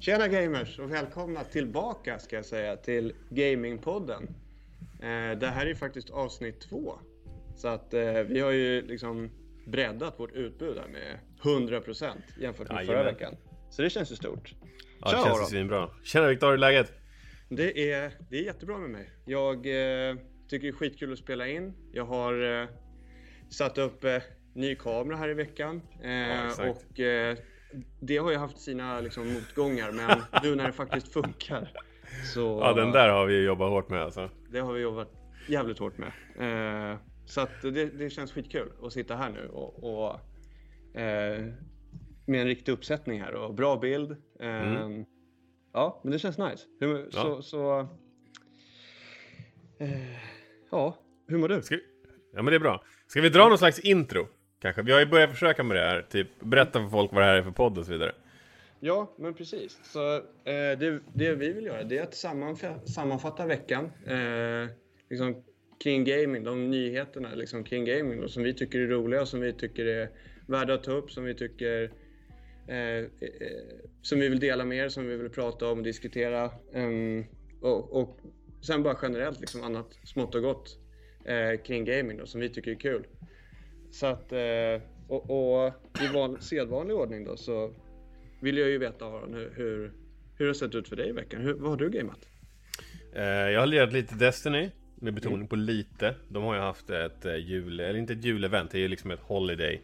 Tjena gamers och välkomna tillbaka ska jag säga till Gamingpodden. Eh, det här är faktiskt avsnitt två. Så att eh, vi har ju liksom breddat vårt utbud här med 100% jämfört med Jajamän. förra veckan. Så det känns ju stort. Ja, Tja, det känns ju svinbra. Tjena Viktor, hur är läget? Det är, det är jättebra med mig. Jag eh, tycker det är skitkul att spela in. Jag har satt upp ny kamera här i veckan. Exakt. och det har ju haft sina liksom, motgångar, men nu när det faktiskt funkar så Ja, den där har vi jobbat hårt med alltså. det har vi jobbat jävligt hårt med. Eh, så att det, det känns skitkul att sitta här nu och, och eh, med en riktig uppsättning här och bra bild. Eh, Ja, men det känns nice. Hur, Mm. Ja. Så, så eh, ja, hur mår du? Ska. Ja men det är bra. Ska vi dra någon slags intro? Kanske? Vi har ju börjat försöka med det här. Typ berätta för folk vad det här är för podd och så vidare. Ja, men precis. Så eh, det, det vi vill göra det är att sammanf sammanfatta veckan eh, liksom kring gaming, de nyheterna liksom kring gaming då, som vi tycker är roliga och som vi tycker är värda att ta upp, som vi tycker eh, eh, som vi vill dela med er, som vi vill prata om, diskutera ehm, och, och sen bara generellt liksom annat smått och gott eh, kring gaming då, som vi tycker är kul. Så att, eh, och, och i van, sedvanlig ordning då så vill jag ju veta Aron, hur, hur, hur det sett ut för dig i veckan. Hur, vad har du gameat? Eh, jag har lirat lite Destiny. Med betoning på lite. De har ju haft ett eh, jul, eller inte ett julevent, det är ju liksom ett holiday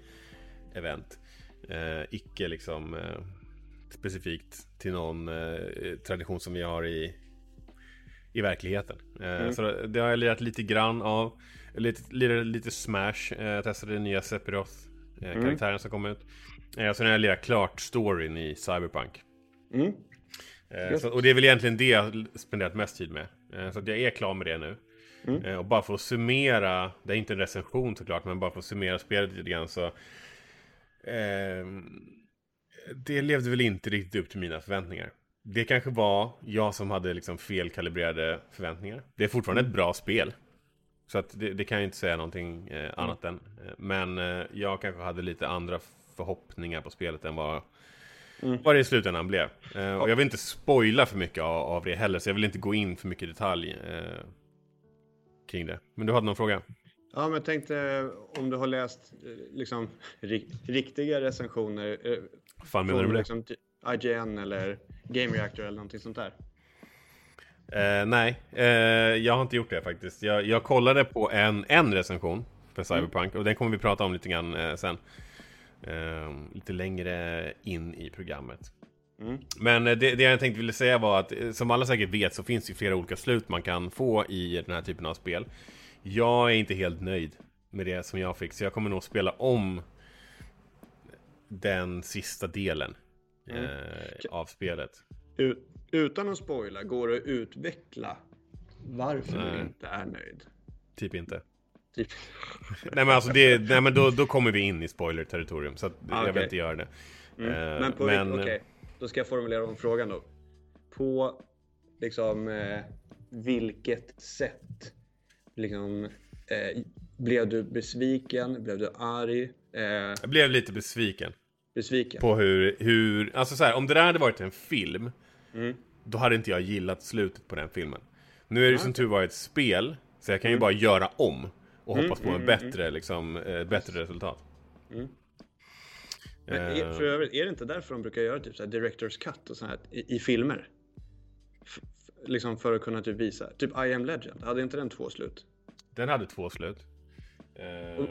event. Eh, icke liksom eh, specifikt till någon eh, tradition som vi har i, i verkligheten. Eh, Så det- det har jag lirat lite grann av. Lite, lirade lite Smash, eh, testade den nya Sephiroth eh, karaktären som kom ut. Eh, sen har jag lirat klart storyn i Cyberpunk. Mm. Eh, så, och det är väl egentligen det jag spenderat mest tid med. Så att jag är klar med det nu. Mm. Och bara för att summera, det är inte en recension såklart, men bara för att summera spelet lite grann så... ehm, det levde väl inte riktigt upp till mina förväntningar. Det kanske var jag som hade liksom felkalibrerade förväntningar. Det är fortfarande ett bra spel. Så att det, det kan jag inte säga någonting eh, annat än. Eh, Men eh, jag kanske hade lite andra förhoppningar på spelet än vad, vad det i slutändan blev. Eh, och jag vill inte spoila för mycket av, av det heller, så jag vill inte gå in för mycket i detalj eh, kring det. Men du hade någon fråga? Ja, men jag tänkte eh, om du har läst liksom ri- riktiga recensioner eh, fan menar du med det? liksom, ty- IGN eller Game Reactor eller någonting sånt där. Eh, nej, eh, jag har inte gjort det faktiskt. Jag, jag kollade på en, en recension för Cyberpunk och den kommer vi prata om lite grann eh, sen. Eh, lite längre in i programmet. Mm. Men eh, det, det jag tänkte ville säga var att eh, som alla säkert vet så finns det flera olika slut man kan få i den här typen av spel. Jag är inte helt nöjd med det som jag fick så jag kommer nog spela om den sista delen Mm. av spelet. Ut, utan att spoila, går det att utveckla varför Nej. du inte är nöjd? Typ inte. Typ. Nej men alltså det, nej men då, då kommer vi in i spoiler-territorium så att Ah, jag vill inte göra det. Mm. Eh, men på men- okej, då ska jag formulera om frågan då. På liksom eh, vilket sätt liksom, eh, blev du besviken? Blev du arg? Eh, Jag blev lite besviken besviken? på hur, hur, alltså så här, om det där hade varit en film Mm. Då hade inte jag gillat slutet på den filmen. Nu är det ju som tur var ett spel Så jag kan ju bara göra om och hoppas på en bättre, liksom, eh, bättre resultat. Mm. Men är, Eh, för övrigt, är det inte därför de brukar göra typ så director's cut och sånt här i, i filmer? F, liksom för att kunna typ visa. Typ I am legend, hade inte den två slut? Den hade två slut. Eh,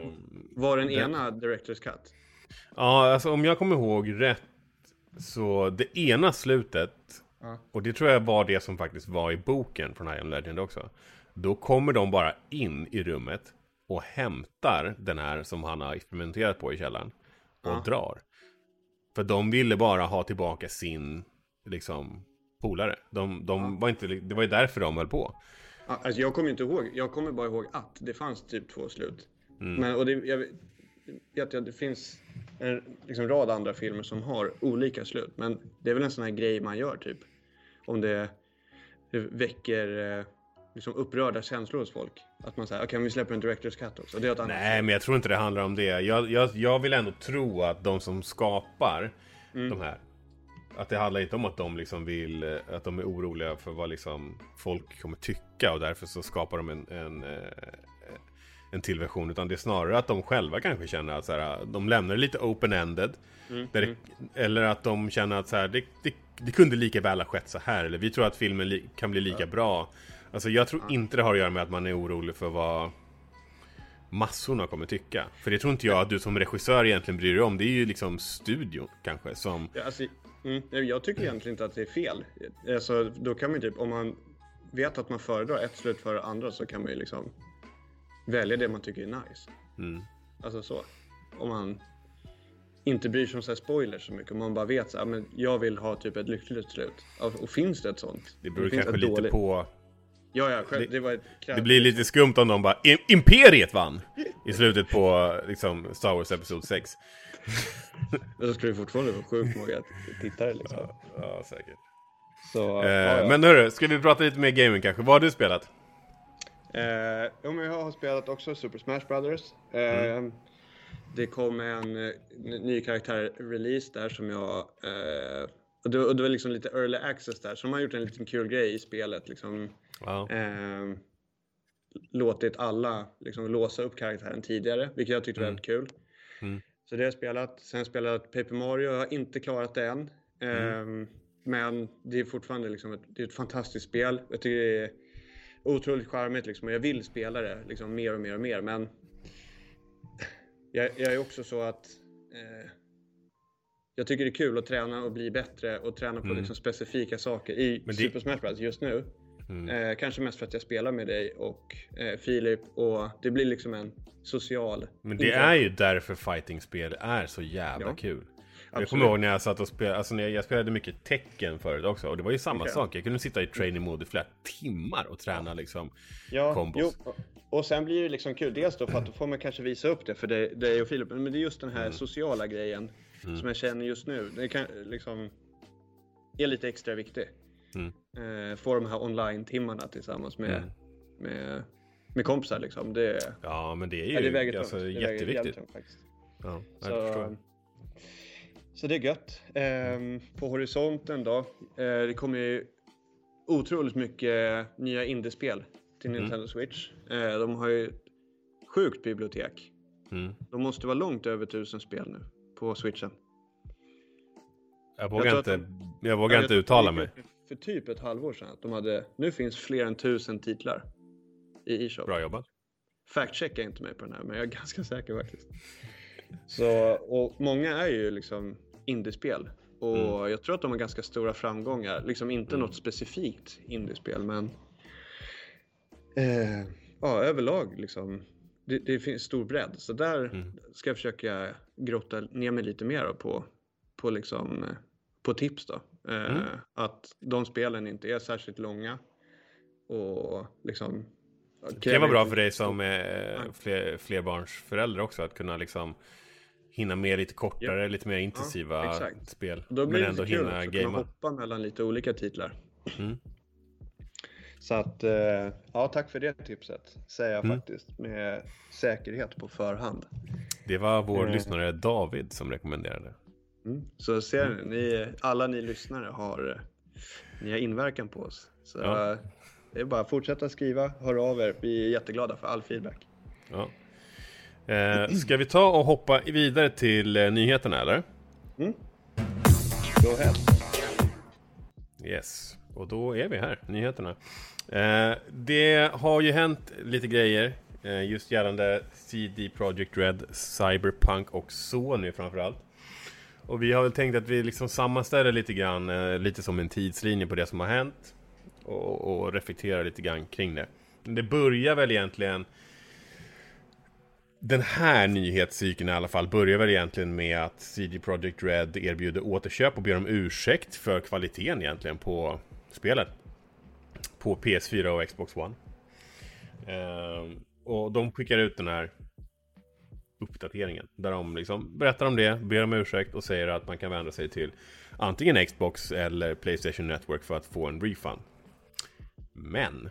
Var den Den- ena director's cut? Ja, alltså om jag kommer ihåg rätt Så det ena slutet Ja. Och det tror jag var det som faktiskt var i boken från I am Legend också Då kommer de bara in i rummet Och hämtar den här som han har experimenterat på i källaren Och Ja. drar För de ville bara ha tillbaka sin Liksom Polare de, de var inte, Det var ju därför de höll på Ja, Alltså jag kommer inte ihåg, jag kommer bara ihåg att det fanns typ två slut. Mm. Men, och det, jag att det finns en liksom, rad andra filmer som har olika slut. Men det är väl en sån här grej man gör typ. Om det, det väcker eh, liksom upprörda känslor hos folk. Att man säger, okej vi släpper en director's cut också. Det är ett annat. Nej, men jag tror inte det handlar om det. Jag, jag, jag vill ändå tro att de som skapar Mm. de här att det handlar inte om att de liksom vill, eh, att de är oroliga för vad liksom folk kommer tycka och därför så skapar de en, en, eh, en till version. Utan det är snarare att de själva kanske känner att så här, de lämnar det lite open-ended. Mm, mm. Eller att de känner att så här, det, det, det, kunde lika väl ha skett så här. Eller vi tror att filmen kan bli lika ja. bra. Alltså jag tror inte det har att göra med att man är orolig för vad massorna kommer tycka. För det tror inte jag att du som regissör egentligen bryr dig om. Det är ju liksom studion kanske som... Ja, alltså, mm, jag tycker egentligen inte att det är fel. Alltså, då kan man typ, om man vet att man föredrar ett slut före andra så kan man ju liksom välja det man tycker är nice. Mm. Alltså så. Om man inte bryr sig om så spoilers så mycket. Om man bara vet så här, men jag vill ha typ ett lyckligt slut. Och finns det ett sånt? Det beror kanske lite dåligt... på Ja, ja, själv, det, ett det blir lite skumt om de bara Imperiet vann! I slutet på liksom Star Wars Episod 6. Men så skulle det fortfarande vara sjukt många tittare liksom. Ja, ja säkert. Så, eh, ja, ja. Men hörru, ska vi prata lite mer gaming kanske? Vad har du spelat? Eh, jag har spelat också Super Smash Brothers. Eh, mm. Det kom en, eh, ny karaktär-release där som jag eh, och det, och det var liksom lite early access där, så de har gjort en liten kul grej i spelet. Liksom, wow. eh, låtit alla liksom, låsa upp karaktären tidigare, vilket jag tyckte var mm. väldigt kul. Mm. Så det har jag spelat. Sen har jag spelat Paper Mario, jag har inte klarat det än. Mm. Eh, men det är fortfarande liksom ett, det är ett fantastiskt spel. Jag tycker otroligt charmigt liksom, och jag vill spela det liksom, mer och mer och mer. Men jag, jag är också så att eh, jag tycker det är kul att träna och bli bättre och träna på mm. liksom specifika saker i det... Super Smash Bros just nu. Mm. Eh, kanske mest för att jag spelar med dig och eh, Filip och det blir liksom en social... Men det är ju därför fightingspel är så jävla ja. kul. Absolut. Jag kommer ihåg när jag satt och spelade, alltså när jag, spelade mycket tecken förut också och det var ju samma okay. sak. Jag kunde sitta i training mode i flera timmar och träna liksom ja, kombos. Jo. Och sen blir det liksom kul, dels då för att då får man kanske visa upp det för dig och Filip, men det är just den här mm. sociala grejen mm. som jag känner just nu. Det kan, liksom, är lite extra viktig. Mm. Eh, få de här online-timmarna tillsammans med, mm. med, med kompisar liksom. Det, ja, men det är ju ja, det alltså, det jätteviktigt. Tungt. Ja, så, så det är gött. Eh, på horisonten då. Eh, det kommer ju otroligt mycket nya indiespel till mm. Nintendo Switch. Eh, de har ju sjukt bibliotek. Mm. De måste vara långt över tusen spel nu på switchen. Jag vågar jag inte, de, jag vågar inte uttala mig. För typ ett halvår sedan att de hade, nu finns fler än tusen titlar i e-shop. Bra jobbat. Fact-checka inte mig på den här, men jag är ganska säker faktiskt. Så, och många är ju liksom indiespel. Och mm. jag tror att de har ganska stora framgångar. Liksom inte mm. något specifikt indiespel, men eh, ja, överlag liksom det, det, finns stor bredd. Så där mm. ska jag försöka grotta ner mig lite mer på, på, liksom, på tips. Då. Eh, mm. att de spelen inte är särskilt långa. Och liksom... Det kan vara bra för dig som är fler, flerbarnsförälder också. Att kunna liksom hinna med lite kortare, ja. lite mer intensiva ja, spel. Då blir men ändå hinna gamea. Kunna hoppa mellan lite olika titlar. Mm. Så att, eh, ja tack för det tipset, säger jag mm. faktiskt med säkerhet på förhand. Det var vår mm. lyssnare David som rekommenderade. Mm. Så ser ni, ni, alla ni lyssnare har, ni har inverkan på oss. Så ja. det är bara att fortsätta skriva, hör av er, vi är jätteglada för all feedback. Ja. Eh, ska vi ta och hoppa vidare till eh, nyheterna eller? Mm. Go ahead. Yes, och då är vi här, nyheterna. Eh, det har ju hänt lite grejer eh, just gällande CD Projekt Red, Cyberpunk och Sony framförallt. Och vi har väl tänkt att vi liksom sammanställer lite grann, eh, lite som en tidslinje på det som har hänt. Och, och reflekterar lite grann kring det. Det börjar väl egentligen den här nyhetscykeln i alla fall börjar väl egentligen med att CD Projekt Red erbjuder återköp och ber om ursäkt för kvaliteten egentligen på spelet på PS4 och Xbox One. Eh, och de skickar ut den här uppdateringen där de liksom berättar om det, ber om ursäkt och säger att man kan vända sig till antingen Xbox eller Playstation Network för att få en refund. Men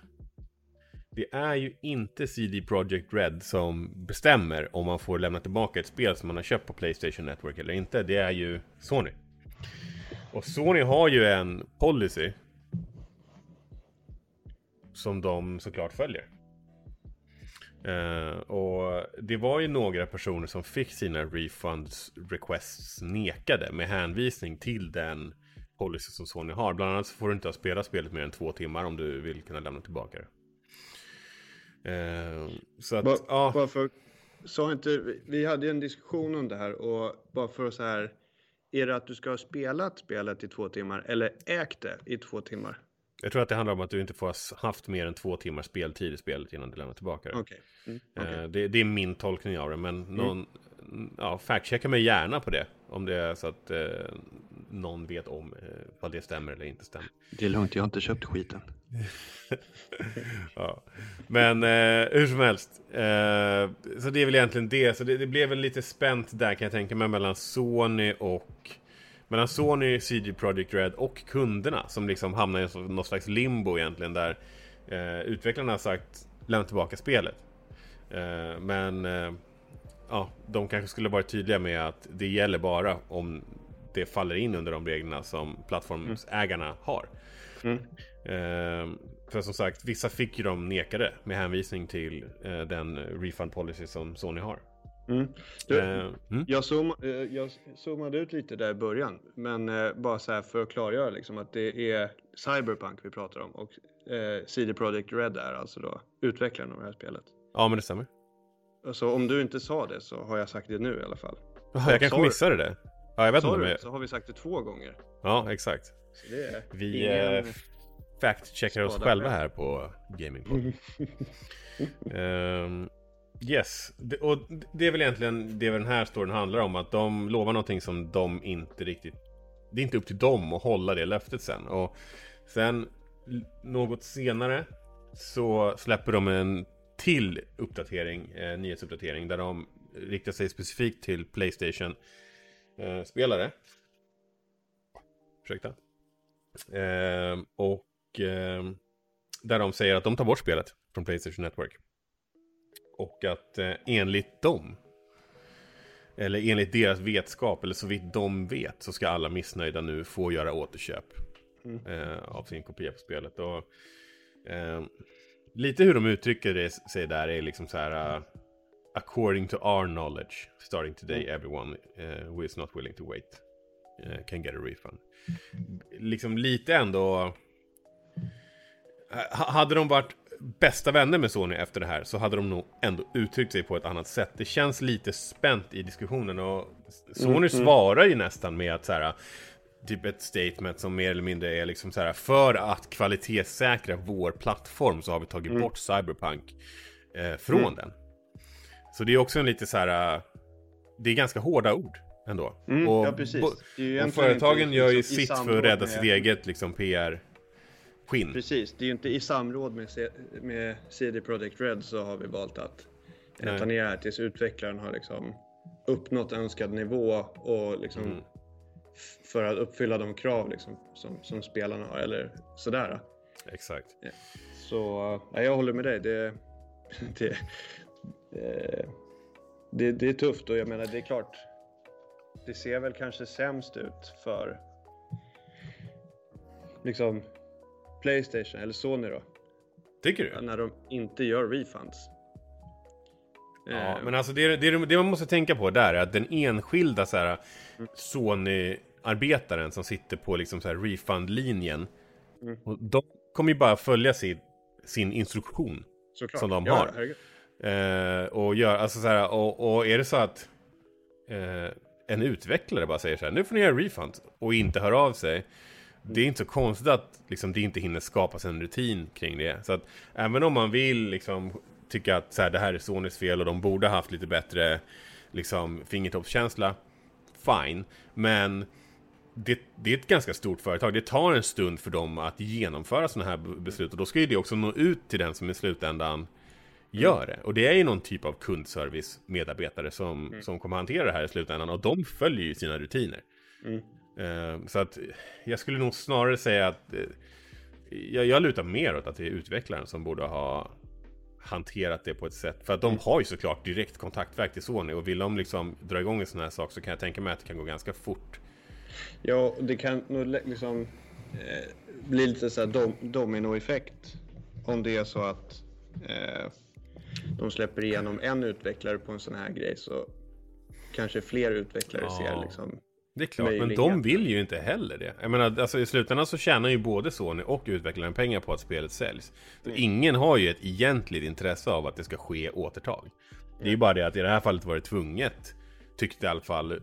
det är ju inte CD Projekt Red som bestämmer om man får lämna tillbaka ett spel som man har köpt på Playstation Network eller inte. Det är ju Sony. Och Sony har ju en policy som de såklart följer. Uh, och det var ju några personer som fick sina refunds requests nekade med hänvisning till den policy som Sony har. Bland annat så får du inte ha spelat spelet mer än två timmar om du vill kunna lämna tillbaka det. Uh, så att, bara, ja. bara för, sa inte, vi hade en diskussion om det här och bara för så här, är det att du ska ha spelat spelet i två timmar eller ägt det i två timmar? Jag tror att det handlar om att du inte får ha haft mer än två timmars speltid i spelet innan du lämnar tillbaka det. Okay. Mm, okay. Eh, det, det, är min tolkning av det, men någon, mm. Ja, fact mig gärna på det. Om det är så att eh, någon vet om eh, vad det stämmer eller inte stämmer. Det är lugnt, jag har inte köpt skiten. ja. Men eh, hur som helst. Eh, så det är väl egentligen det. Så det, det blev väl lite spänt där kan jag tänka mig mellan Sony och mellan Sony, CG Projekt Red och kunderna som liksom hamnar i någon slags limbo egentligen där eh, utvecklarna har sagt lämna tillbaka spelet. Eh, men eh, ja, de kanske skulle varit tydliga med att det gäller bara om det faller in under de reglerna som plattformsägarna mm. har. Mm. Eh, för som sagt, vissa fick ju de nekade med hänvisning till eh, den refund policy som Sony har. Mm. Du, uh, mm. jag, zoom, uh, jag zoomade ut lite där i början, men uh, bara så här för att klargöra liksom att det är Cyberpunk vi pratar om och CD Projekt Red är alltså då utvecklaren av det här spelet. Ja, men det stämmer. Så om du inte sa det så har jag sagt det nu i alla fall. Jaha, jag kanske missade det. Ja, jag vet inte. Du, så har vi sagt det två gånger. Ja, exakt. vi ingen... fact-checkar oss själva här på Gamingpod. um, Yes, och det är väl egentligen det den här storyn handlar om. Att de lovar någonting som de inte riktigt... Det är inte upp till dem att hålla det löftet sen. Och sen något senare så släpper de en till uppdatering, eh, nyhetsuppdatering, där de riktar sig specifikt till Playstation-spelare. Eh, Ursäkta. Eh, och eh, där de säger att de tar bort spelet från Playstation Network. Och att eh, enligt dem, eller enligt deras vetskap, eller så vitt de vet, så ska alla missnöjda nu få göra återköp mm. eh, av sin kopia på spelet. Och, eh, lite hur de uttrycker det, sig där är liksom så här... Uh, according to our knowledge, starting today mm. everyone uh, who is not willing to wait uh, can get a refund. Liksom lite ändå... Hade de varit bästa vänner med Sony efter det här så hade de nog ändå uttryckt sig på ett annat sätt. Det känns lite spänt i diskussionen och Sony mm, mm. svarar ju nästan med att så här typ ett statement som mer eller mindre är liksom så här för att kvalitetssäkra vår plattform så har vi tagit mm. bort Cyberpunk eh, från mm. den. Så det är också en lite så här det är ganska hårda ord ändå. Mm, och, ja, och företagen gör ju liksom sitt för att rädda sitt eget liksom PR skinn. Precis, det är ju inte i samråd med, C med CD Projekt Red så har vi valt att Nej. ta ner det här tills utvecklaren har liksom uppnått önskad nivå och liksom mm. För att uppfylla de krav liksom som, som spelarna har eller sådär. Exakt. Så ja, jag håller med dig. Det, det, det, det är tufft och jag menar det är klart. Det ser väl kanske sämst ut för liksom Playstation, eller Sony då. Tycker du? När de inte gör refunds. Ja, eh. men alltså det, det, det, man måste tänka på där är att den enskilda så här. Sony-arbetaren som sitter på liksom så här refund-linjen. Mm. de kommer ju bara följa sin, sin instruktion. Såklart. Som de ja, har. Eh, och, gör, alltså så här, och, och, är det så att eh, en utvecklare bara säger så här, nu får ni göra refund och inte hör av sig det är inte så konstigt att liksom, det inte hinner skapas en rutin kring det. Så att även om man vill liksom, tycka att så här, det här är Sonys fel och de borde haft lite bättre liksom, fingertoppskänsla, fine. Men det, det, är ett ganska stort företag. Det tar en stund för dem att genomföra sådana här beslut och då ska ju det också nå ut till den som i slutändan gör det. Och det är ju någon typ av kundservice medarbetare som, mm. som kommer hantera det här i slutändan och de följer ju sina rutiner. Mm. Uh, så att jag skulle nog snarare säga att uh, jag, jag lutar mer åt att det är utvecklaren som borde ha hanterat det på ett sätt. För att de har ju såklart direkt kontaktverk till Sony och vill de liksom dra igång en sån här sak så kan jag tänka mig att det kan gå ganska fort. Ja, det kan nog liksom eh, bli lite så här dom, dominoeffekt om det är så att eh, de släpper igenom en utvecklare på en sån här grej så kanske fler utvecklare Ja. ser liksom Det är klart, men de vill ju inte heller det. Jag menar, alltså i slutändan så tjänar ju både Sony och utvecklaren pengar på att spelet säljs. Så Mm. ingen har ju ett egentligt intresse av att det ska ske återtag. Det är ju bara det att i det här fallet var det tvunget, tyckte i alla fall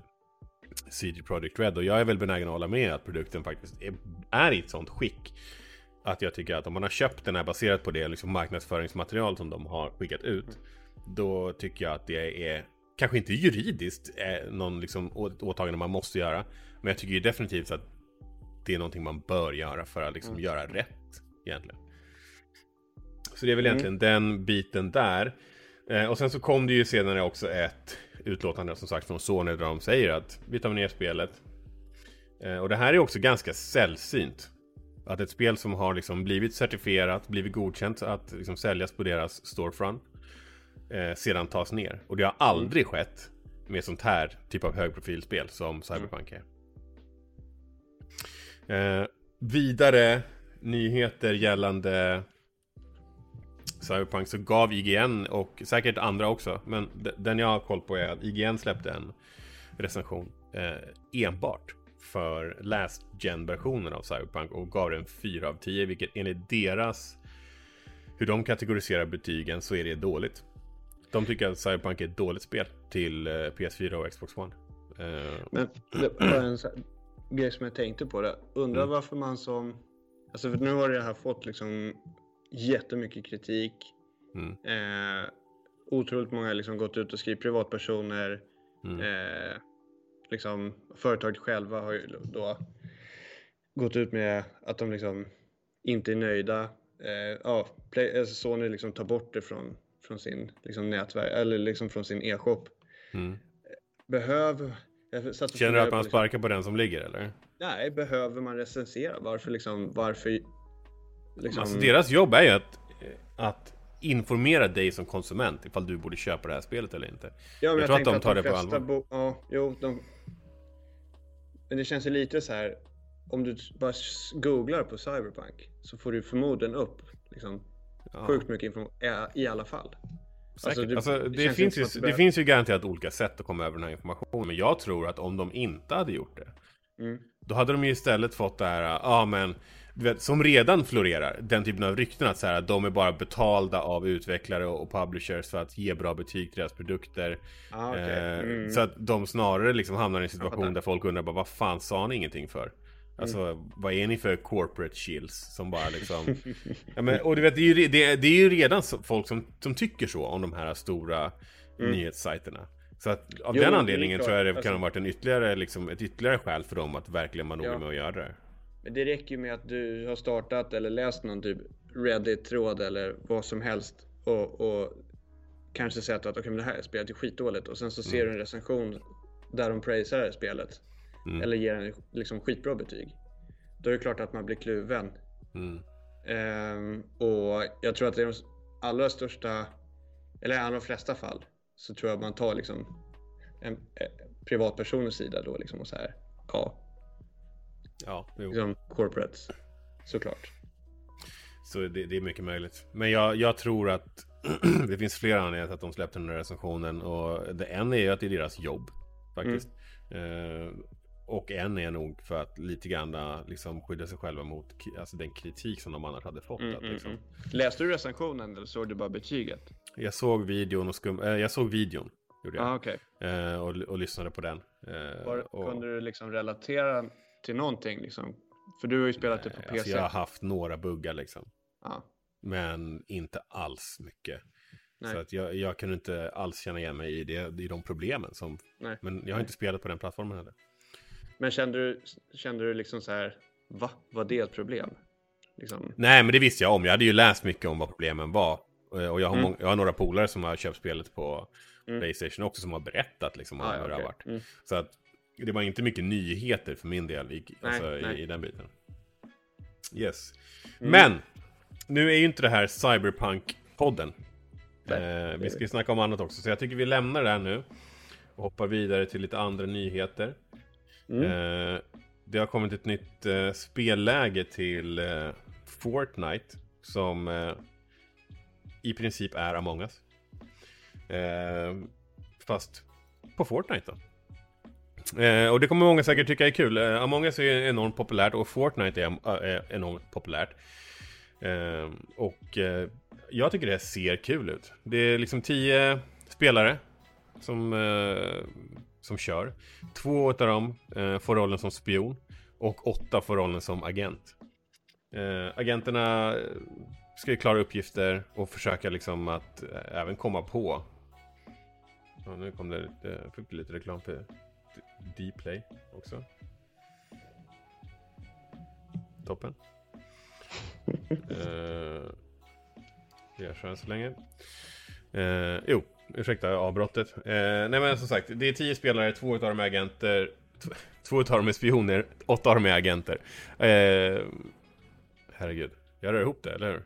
CD Projekt Red. Och jag är väl benägen att hålla med att produkten faktiskt är, är i ett sånt skick. Att jag tycker att om man har köpt den här baserat på det liksom marknadsföringsmaterial som de har skickat ut. Då tycker jag att det är kanske inte juridiskt eh, någon liksom åtagande man måste göra. Men jag tycker ju definitivt att det är någonting man bör göra för att liksom göra rätt egentligen. Så det är väl Mm. egentligen den biten där. Eh, och sen så kom det ju senare också ett utlåtande som sagt från Sony där de säger att vi tar ner spelet. Eh, och det här är också ganska sällsynt. Att ett spel som har liksom blivit certifierat, blivit godkänt att liksom säljas på deras storefront eh, sedan tas ner. Och det har aldrig skett med sånt här typ av högprofilspel som Cyberpunk är. Eh, vidare nyheter gällande Cyberpunk så gav IGN och säkert andra också, men den jag har koll på är att IGN släppte en recension eh, enbart för Last Gen-versionen av Cyberpunk och gav den 4 av 10, vilket enligt deras hur de kategoriserar betygen så är det dåligt. De tycker att Cyberpunk är ett dåligt spel till eh, PS4 och Xbox One. Eh, Men det var en grej som jag tänkte på det. Undrar Mm. varför man som... Alltså för nu har det här fått liksom jättemycket kritik. mm, Eh, otroligt många har liksom gått ut och skrivit privatpersoner. mm, Eh, liksom företaget själva har ju då gått ut med att de liksom inte är nöjda. Eh, ja, Play, alltså Sony liksom tar bort det från, från sin liksom nätverk eller liksom från sin e-shop. mm. Jag och Känner du att man liksom- sparkar på den som ligger eller? Nej, behöver man recensera? Varför liksom, varför... Liksom, Alltså deras jobb är ju att, att informera dig som konsument ifall du borde köpa det här spelet eller inte. ja, men jag tror att de tar det på allvar. Bo... Ja, jo, de... Men det känns ju lite så här, om du bara googlar på Cyberpunk så får du förmodligen upp liksom, Ja, sjukt mycket information i alla fall. alltså, Alltså, det- det, det känns finns ju, det det finns ju garanterat olika sätt att komma över den här informationen. Men jag tror att om de inte hade gjort det Mm. Då hade de ju istället fått det här, ja men du vet, som redan florerar, den typen av rykten att så här, de är bara betalda av utvecklare och publishers för att ge bra betyg till deras produkter. Ah, okej. Eh, Mm. Så att de snarare liksom hamnar i en situation där folk undrar bara, vad fan sa ni ingenting för? Alltså, Mm. vad är ni för corporate chills som bara liksom... ja, men, och du vet, det är ju, det, det är ju redan folk som, som tycker så om de här stora nyhetssajterna. Så att av Jo, den anledningen tror jag det Alltså- kan ha varit en ytterligare, liksom, ett ytterligare skäl för dem att verkligen vara noga Ja. med att göra det. Men det räcker ju med att du har startat eller läst någon typ Reddit-tråd eller vad som helst och, och kanske sett att okay, men det här spelet är skitdåligt och sen så ser du en recension där de praisar spelet Mm. eller ger en liksom skitbra betyg. Då är det klart att man blir kluven. Mm. Ehm, och jag tror att i de allra största, eller i allra flesta fall, så tror jag att man tar liksom en eh, privatpersoners sida då liksom och så här. Ja, Ja, jo. liksom corporates. Såklart. Så det, det är mycket möjligt. Men jag, jag tror att det finns flera anledningar till att de släppte den där recensionen. Och det en är ju att det är deras jobb. Faktiskt. Eh, och en är nog för att lite grann liksom skydda sig själva mot alltså den kritik som de annars hade fått. Mm, att, mm, liksom. mm. Läste du recensionen eller såg du bara betyget? Jag såg videon och skum, eh, jag såg videon. Gjorde jag. Ja, ah, okej. Eh, och, och lyssnade på den. Eh, Var- och, Kunde du liksom relatera till någonting liksom? För du har ju spelat det på alltså, PC. jag har haft några buggar liksom. Ja. Men inte alls mycket. Nej. Så att jag, jag kunde inte alls känna igen mig i, det, i de problemen. Som, Nej. men jag har inte spelat på den plattformen heller. Men kände du, kände du liksom så här, va? Var det ett problem? Liksom. Nej, men det visste jag om. Jag hade ju läst mycket om vad problemen var. Eh, Och jag har, Mm. jag har några polare som har köpt spelet på Mm. Playstation också som har berättat liksom om Ah, hur ja, det har varit. Mm. Så att det var inte mycket nyheter för min del i, alltså, nej. I, i den biten. Yes. Mm. Men! Nu är ju inte det här Cyberpunk-podden. Nej, Eh, vi ska ju snacka om annat också, så jag tycker vi lämnar det här nu. Och hoppar vidare till lite andra nyheter. Mm. Eh, det har kommit ett nytt eh, spelläge till eh, Fortnite som i princip är Among Us. Fast på Fortnite då. Eh, och det kommer många säkert tycka är kul. Eh, Among Us är enormt populärt och Fortnite är, är enormt populärt. och jag tycker det ser kul ut. Det är liksom tio spelare som, som kör. Två av dem får rollen som spion och åtta får rollen som agent. agenterna ska ju klara uppgifter och försöka liksom att även komma på Ja, nu kom det lite, fick lite reklam för Dplay också. Toppen. uh, jag kör så länge. Uh, jo, ursäkta avbrottet. Uh, nej men som sagt, det är tio spelare, två av dem är agenter. Två av dem är spioner, åtta av dem är agenter. Uh, herregud, jag rör ihop det, eller hur?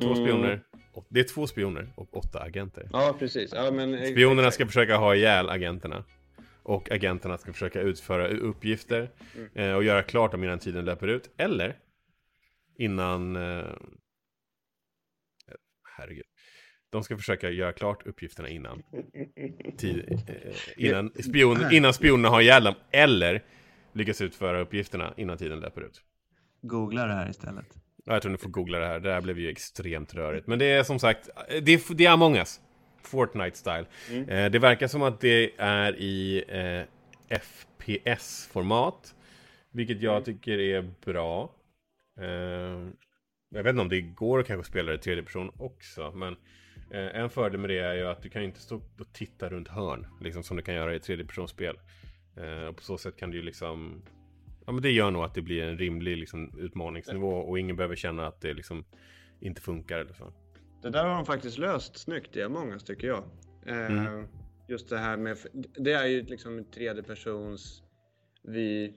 Två mm. spioner, det är två spioner och åtta agenter. Ja, precis. Ja, men... Spionerna ska försöka ha ihjäl agenterna. Och agenterna ska försöka utföra uppgifter mm. eh, och göra klart dem innan tiden löper ut. Eller innan... Eh, herregud. De ska försöka göra klart uppgifterna innan. Tid, eh, innan, spion, innan spionerna har ihjäl dem. Eller lyckas utföra uppgifterna innan tiden löper ut. Googla det här istället. Jag tror ni får googla det här. Det här blev ju extremt rörigt. Men det är som sagt, det är, det är Among Us. Fortnite-style. Mm. Eh, det verkar som att det är i eh, FPS-format. Vilket jag mm. tycker är bra. Eh, jag vet inte om det går att kanske spela det i tredje person också. Men eh, en fördel med det är ju att du kan inte stå och titta runt hörn. Liksom som du kan göra i tredje personspel. Eh, och på så sätt kan du ju liksom Ja men det gör nog att det blir en rimlig liksom, utmaningsnivå och ingen behöver känna att det liksom inte funkar eller så. Det där har de faktiskt löst snyggt i us tycker jag. Eh, mm. Just det här med, det är ju liksom tredje persons vid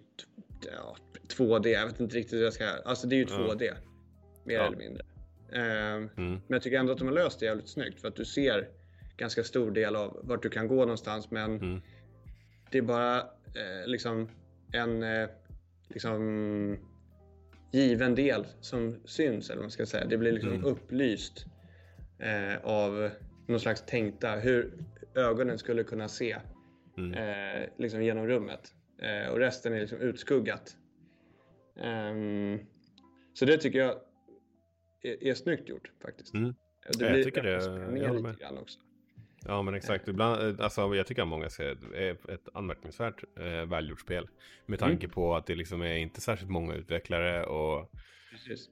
ja, 2D, jag vet inte riktigt hur jag ska, alltså det är ju 2D. Ja. Mer ja. eller mindre. Eh, mm. Men jag tycker ändå att de har löst det jävligt snyggt för att du ser ganska stor del av vart du kan gå någonstans men mm. det är bara eh, liksom en eh, liksom given del som syns, eller vad man ska säga. Det blir liksom mm. upplyst eh, av någon slags tänkta, hur ögonen skulle kunna se mm. eh, liksom genom rummet. Eh, och resten är liksom utskuggat. Um, så det tycker jag är, är snyggt gjort faktiskt. Mm. Det blir jag tycker det. Jag lite grann också. Ja men exakt, ibland, alltså, jag tycker att många ser är ett anmärkningsvärt eh, välgjort spel. Med tanke mm. på att det liksom är inte särskilt många utvecklare och... Precis.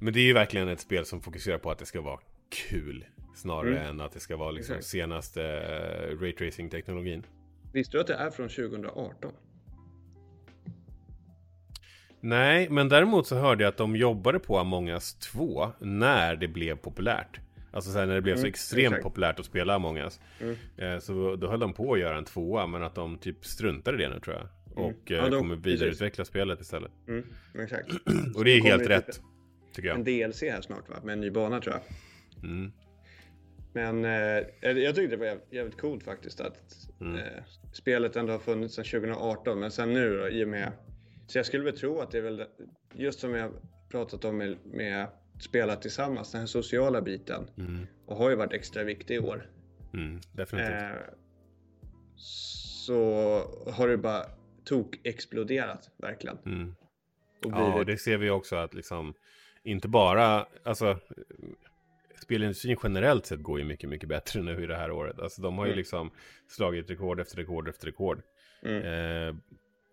Men det är ju verkligen ett spel som fokuserar på att det ska vara kul. Snarare mm. än att det ska vara liksom exakt. senaste uh, raytracing-teknologin. Visste du att det är från 2018? Nej, men däremot så hörde jag att de jobbade på Among us 2 när det blev populärt. Alltså sen när det blev mm, så extremt exakt. populärt att spela Among us. Mm. Eh, så då höll de på att göra en tvåa men att de typ struntade i det nu tror jag. Mm. Och eh, ja, kommer vidareutveckla precis. spelet istället. Mm, exakt. och det är helt rätt. Tycker jag. En DLC här snart va? Med en ny bana tror jag. Mm. Men eh, jag tyckte det var jävligt coolt faktiskt att mm. eh, spelet ändå har funnits sedan 2018. Men sen nu då, i och med... Så jag skulle väl tro att det är väl just som jag pratat om med, med spela tillsammans, den här sociala biten. Mm. Och har ju varit extra viktig i år. Mm, definitivt. Eh, så har det bara tok-exploderat, verkligen. Mm. Och ja, och det ser vi också att liksom, inte bara, alltså, spelindustrin generellt sett går ju mycket, mycket bättre nu i det här året. Alltså de har ju mm. liksom slagit rekord efter rekord efter rekord. Mm. Eh,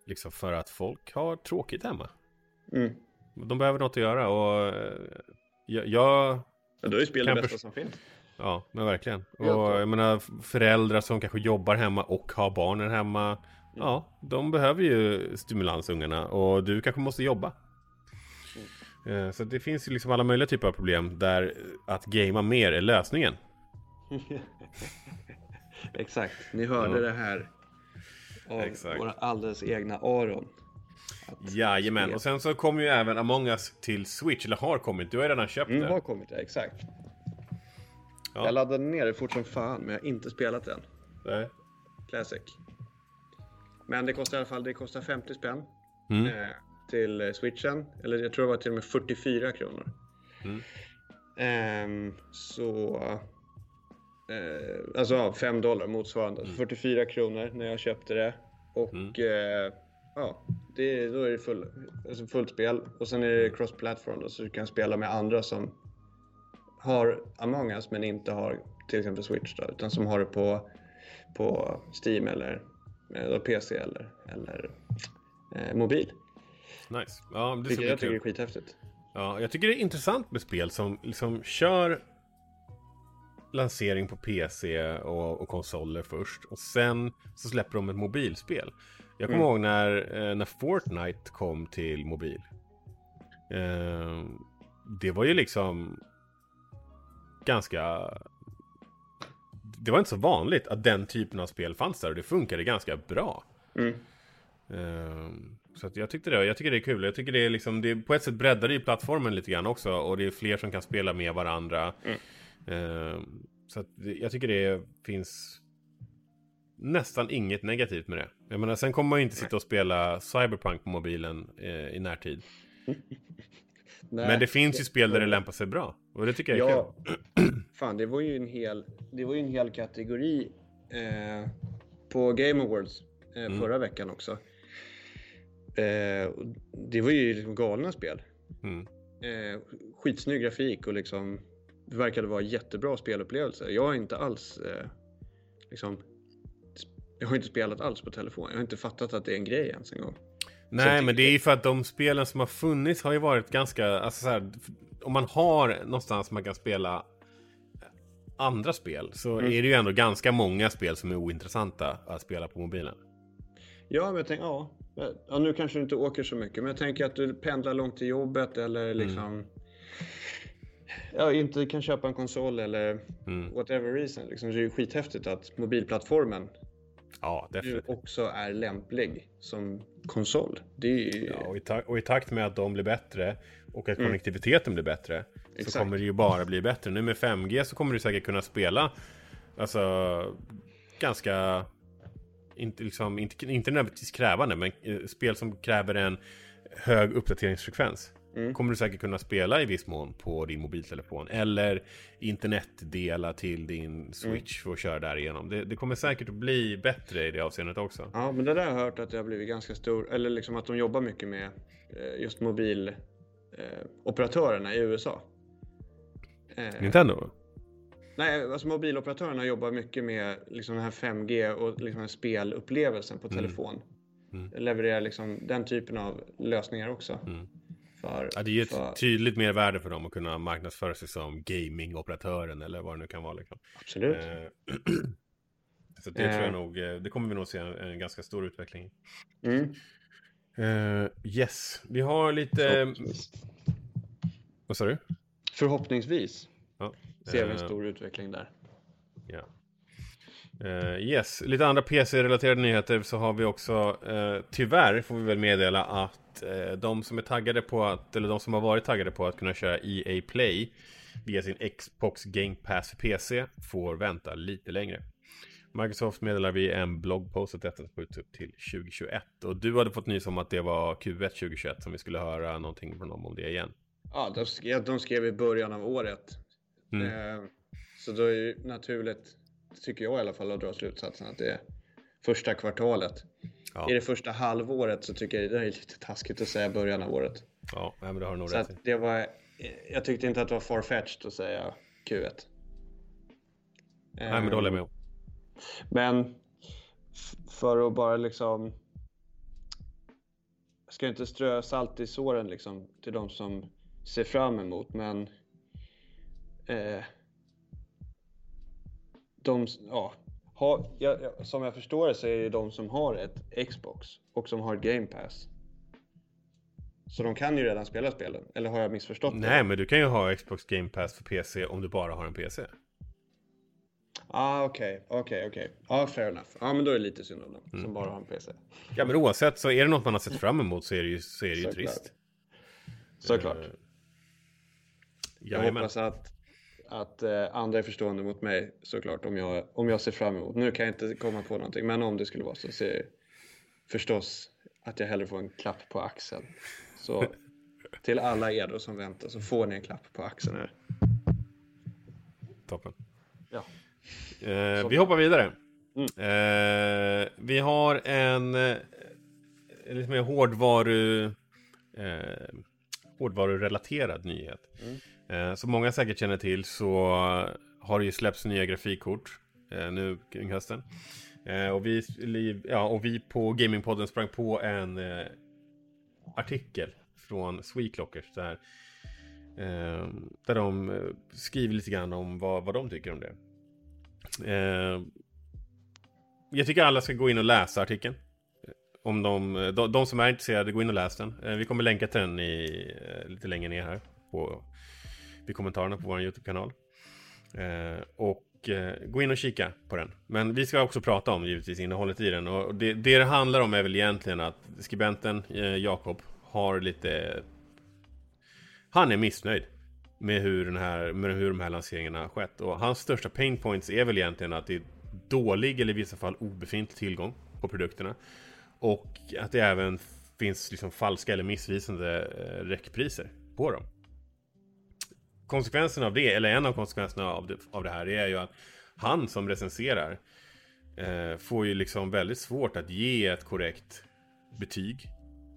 liksom för att folk har tråkigt hemma. Mm. De behöver något att göra och eh, jag... jag ja, då är spel det bästa som finns. Ja, men verkligen. Och jag menar föräldrar som kanske jobbar hemma och har barnen hemma. Mm. Ja, de behöver ju stimulans ungarna och du kanske måste jobba. Mm. Eh, så det finns ju liksom alla möjliga typer av problem där att gamea mer är lösningen. Exakt, ni hörde ja. det här av Exakt. våra alldeles egna Aron. Jajamän, och sen så kommer ju även Among Us till Switch, eller har kommit. Du har redan köpt mm, det. Har kommit det, exakt. Ja. Jag laddade ner det fort som fan, men jag har inte spelat den. Nej. Classic. Men det kostar i alla fall det kostar 50 spänn Mm. eh, till eh, switchen. Eller jag tror det var till och med 44 kronor. Mm. Ehm, så... Eh, alltså ja, 5 dollar motsvarande. Mm. 44 kronor när jag köpte det. Och Mm. eh, ja, det, då är det full, alltså fullt spel. Och sen är det cross-platform så du kan spela med andra som har Among us men inte har till exempel Switch då, utan som har det på, på Steam eller eh, då PC eller, eller eh, mobil. Nice. Ja, det bli jag tycker kul. är skithäftigt. Ja, jag tycker det är intressant med spel som liksom kör lansering på PC och, och konsoler först och sen så släpper de ett mobilspel. Jag kommer Mm. ihåg när, eh, när Fortnite kom till mobil. Eh, det var ju liksom ganska... Det var inte så vanligt att den typen av spel fanns där och det funkade ganska bra. Mm. Ehm, Så jag tyckte det, jag tycker det är kul. Jag tycker det är liksom, det på ett sätt breddar det ju plattformen lite grann också och det är fler som kan spela med varandra. Mm. Ehm, Så jag tycker det finns nästan inget negativt med det. Jag menar, sen kommer man ju inte sitta och spela Cyberpunk på mobilen eh, i närtid. Nej, Men det finns ju spel där det lämpar sig bra. Och det tycker jag är Ja, kul. fan det var ju en hel, det var ju en hel kategori eh, på Game Awards eh, Mm. förra veckan också. Eh, det var ju liksom galna spel. Mm. Eh, skitsnygg grafik och liksom det verkade vara jättebra spelupplevelser. Jag har inte alls eh, liksom jag har inte spelat alls på telefon. Jag har inte fattat att det är en grej ens en gång. Nej, men det är ju för att de spelen som har funnits har ju varit ganska, alltså så här, om man har någonstans man kan spela andra spel så Mm. är det ju ändå ganska många spel som är ointressanta att spela på mobilen. Ja, men jag tänker, ja. ja. Nu kanske du inte åker så mycket, men jag tänker att du pendlar långt till jobbet eller liksom ja, inte kan köpa en konsol eller Mm. whatever reason. Liksom, så är det ju skithäftigt att mobilplattformen Ja, också är lämplig som konsol. Det ju... Ja, och, i och i takt med att de blir bättre och att Mm. konnektiviteten blir bättre så Exakt. kommer det ju bara bli bättre. Nu med 5G så kommer du säkert kunna spela alltså ganska inte, liksom, inte, inte nödvändigtvis krävande men eh, spel som kräver en hög uppdateringsfrekvens. Mm. Kommer du säkert kunna spela i viss mån på din mobiltelefon eller internetdela till din switch för att köra därigenom. Det, det kommer säkert att bli bättre i det avseendet också. Ja, men det där har jag hört att det har blivit ganska stor, eller liksom att de jobbar mycket med eh, just mobiloperatörerna i USA. Eh, Nintendo? Nej, alltså mobiloperatörerna jobbar mycket med liksom den här 5G och liksom spelupplevelsen på telefon. Mm. Levererar liksom den typen av lösningar också. Mm. För, Ja, det är ju för, ett tydligt mervärde för dem att kunna marknadsföra sig som gamingoperatören eller vad det nu kan vara. Liksom. Absolut. Eh, så det Eh. tror jag nog, eh, det kommer vi nog se en, en ganska stor utveckling. Mm. Eh, yes, vi har lite... Vad sa du? Förhoppningsvis Ja. ser vi en Eh, stor utveckling där. Ja. Eh, yes, lite andra PC-relaterade nyheter så har vi också, eh, tyvärr får vi väl meddela att eh, de som är taggade på att, eller de som har varit taggade på att kunna köra EA Play via sin Xbox Game Pass för PC får vänta lite längre. Microsoft meddelar via en bloggpost att detta skjuts upp till 2021 och du hade fått nys om att det var Q1 2021 som vi skulle höra någonting från dem om det igen. Ja, de skrev, de skrev i början av året. Mm. Eh, så då är det naturligt, tycker jag i alla fall, att dra slutsatsen att det är första kvartalet. Ja, Är det första halvåret så tycker jag det är lite taskigt att säga början av året. ja men det har nog Så rätt i. det var, jag tyckte inte att det var farfetched att säga Q1. Nej, men det håller jag med om. Men f- för att bara liksom... Jag ska inte strö salt i såren liksom till de som ser fram emot, men... Eh, de, ja, har, ja, ja, som jag förstår det så är det de som har ett Xbox och som har Game Pass. Så de kan ju redan spela spelen, eller har jag missförstått det? Nej, men du kan ju ha Xbox Game Pass för PC om du bara har en PC. Ah, okej, okej, okej. Ja, fair enough. Ja, men då är det lite synd om dem Mm. som bara har en PC. Ja, men oavsett så är det något man har sett fram emot så är det ju, så är det ju Såklart. trist. Såklart. Eh, Jag hoppas att, att eh, andra är förstående mot mig såklart om jag, om jag ser fram emot. Nu kan jag inte komma på någonting, men om det skulle vara så ser förstås att jag hellre får en klapp på axeln. Så till alla er då som väntar så får ni en klapp på axeln här. Toppen. Ja. Eh, vi hoppar vidare. Eh, vi har en eh, lite mer hårdvaru, eh, hårdvarurelaterad nyhet. Eh, som många säkert känner till så har det ju släppts nya grafikkort eh, nu kring hösten. Eh, och, vi, ja, och vi på Gamingpodden sprang på en eh, artikel från SweClockers. där, eh, där de eh, skriver lite grann om vad, vad de tycker om det. Eh, jag tycker alla ska gå in och läsa artikeln. Eh, om de, eh, de, de som är intresserade, gå in och läs den. Eh, vi kommer länka till den i, lite längre ner här. På, vid kommentarerna på vår YouTube-kanal. Eh, och eh, gå in och kika på den. Men vi ska också prata om givetvis innehållet i den. Och det, det det handlar om är väl egentligen att skribenten eh, Jakob har lite... Han är missnöjd med hur, den här, med hur de här lanseringarna har skett. Och hans största pain points är väl egentligen att det är dålig eller i vissa fall obefintlig tillgång på produkterna. Och att det även finns liksom falska eller missvisande eh, räckpriser på dem. Konsekvensen av det, eller en av konsekvenserna av det, av det här, är ju att han som recenserar eh, får ju liksom väldigt svårt att ge ett korrekt betyg.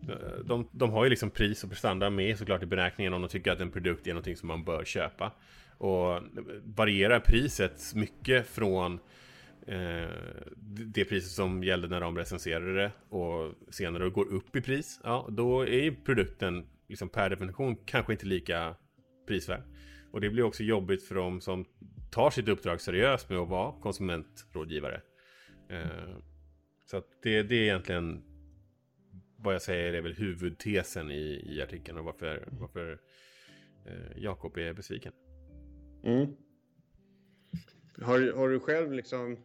Eh, de, de har ju liksom pris och prestanda med såklart i beräkningen om de tycker att en produkt är någonting som man bör köpa. Och varierar priset mycket från eh, det priset som gällde när de recenserade det och senare går upp i pris, ja då är ju produkten liksom per definition kanske inte lika prisvärd. Och det blir också jobbigt för dem som tar sitt uppdrag seriöst med att vara konsumentrådgivare. Eh, så att det, det är egentligen vad jag säger är väl huvudtesen i, i artikeln och varför, varför eh, Jakob är besviken. Mm. Har, har du själv liksom,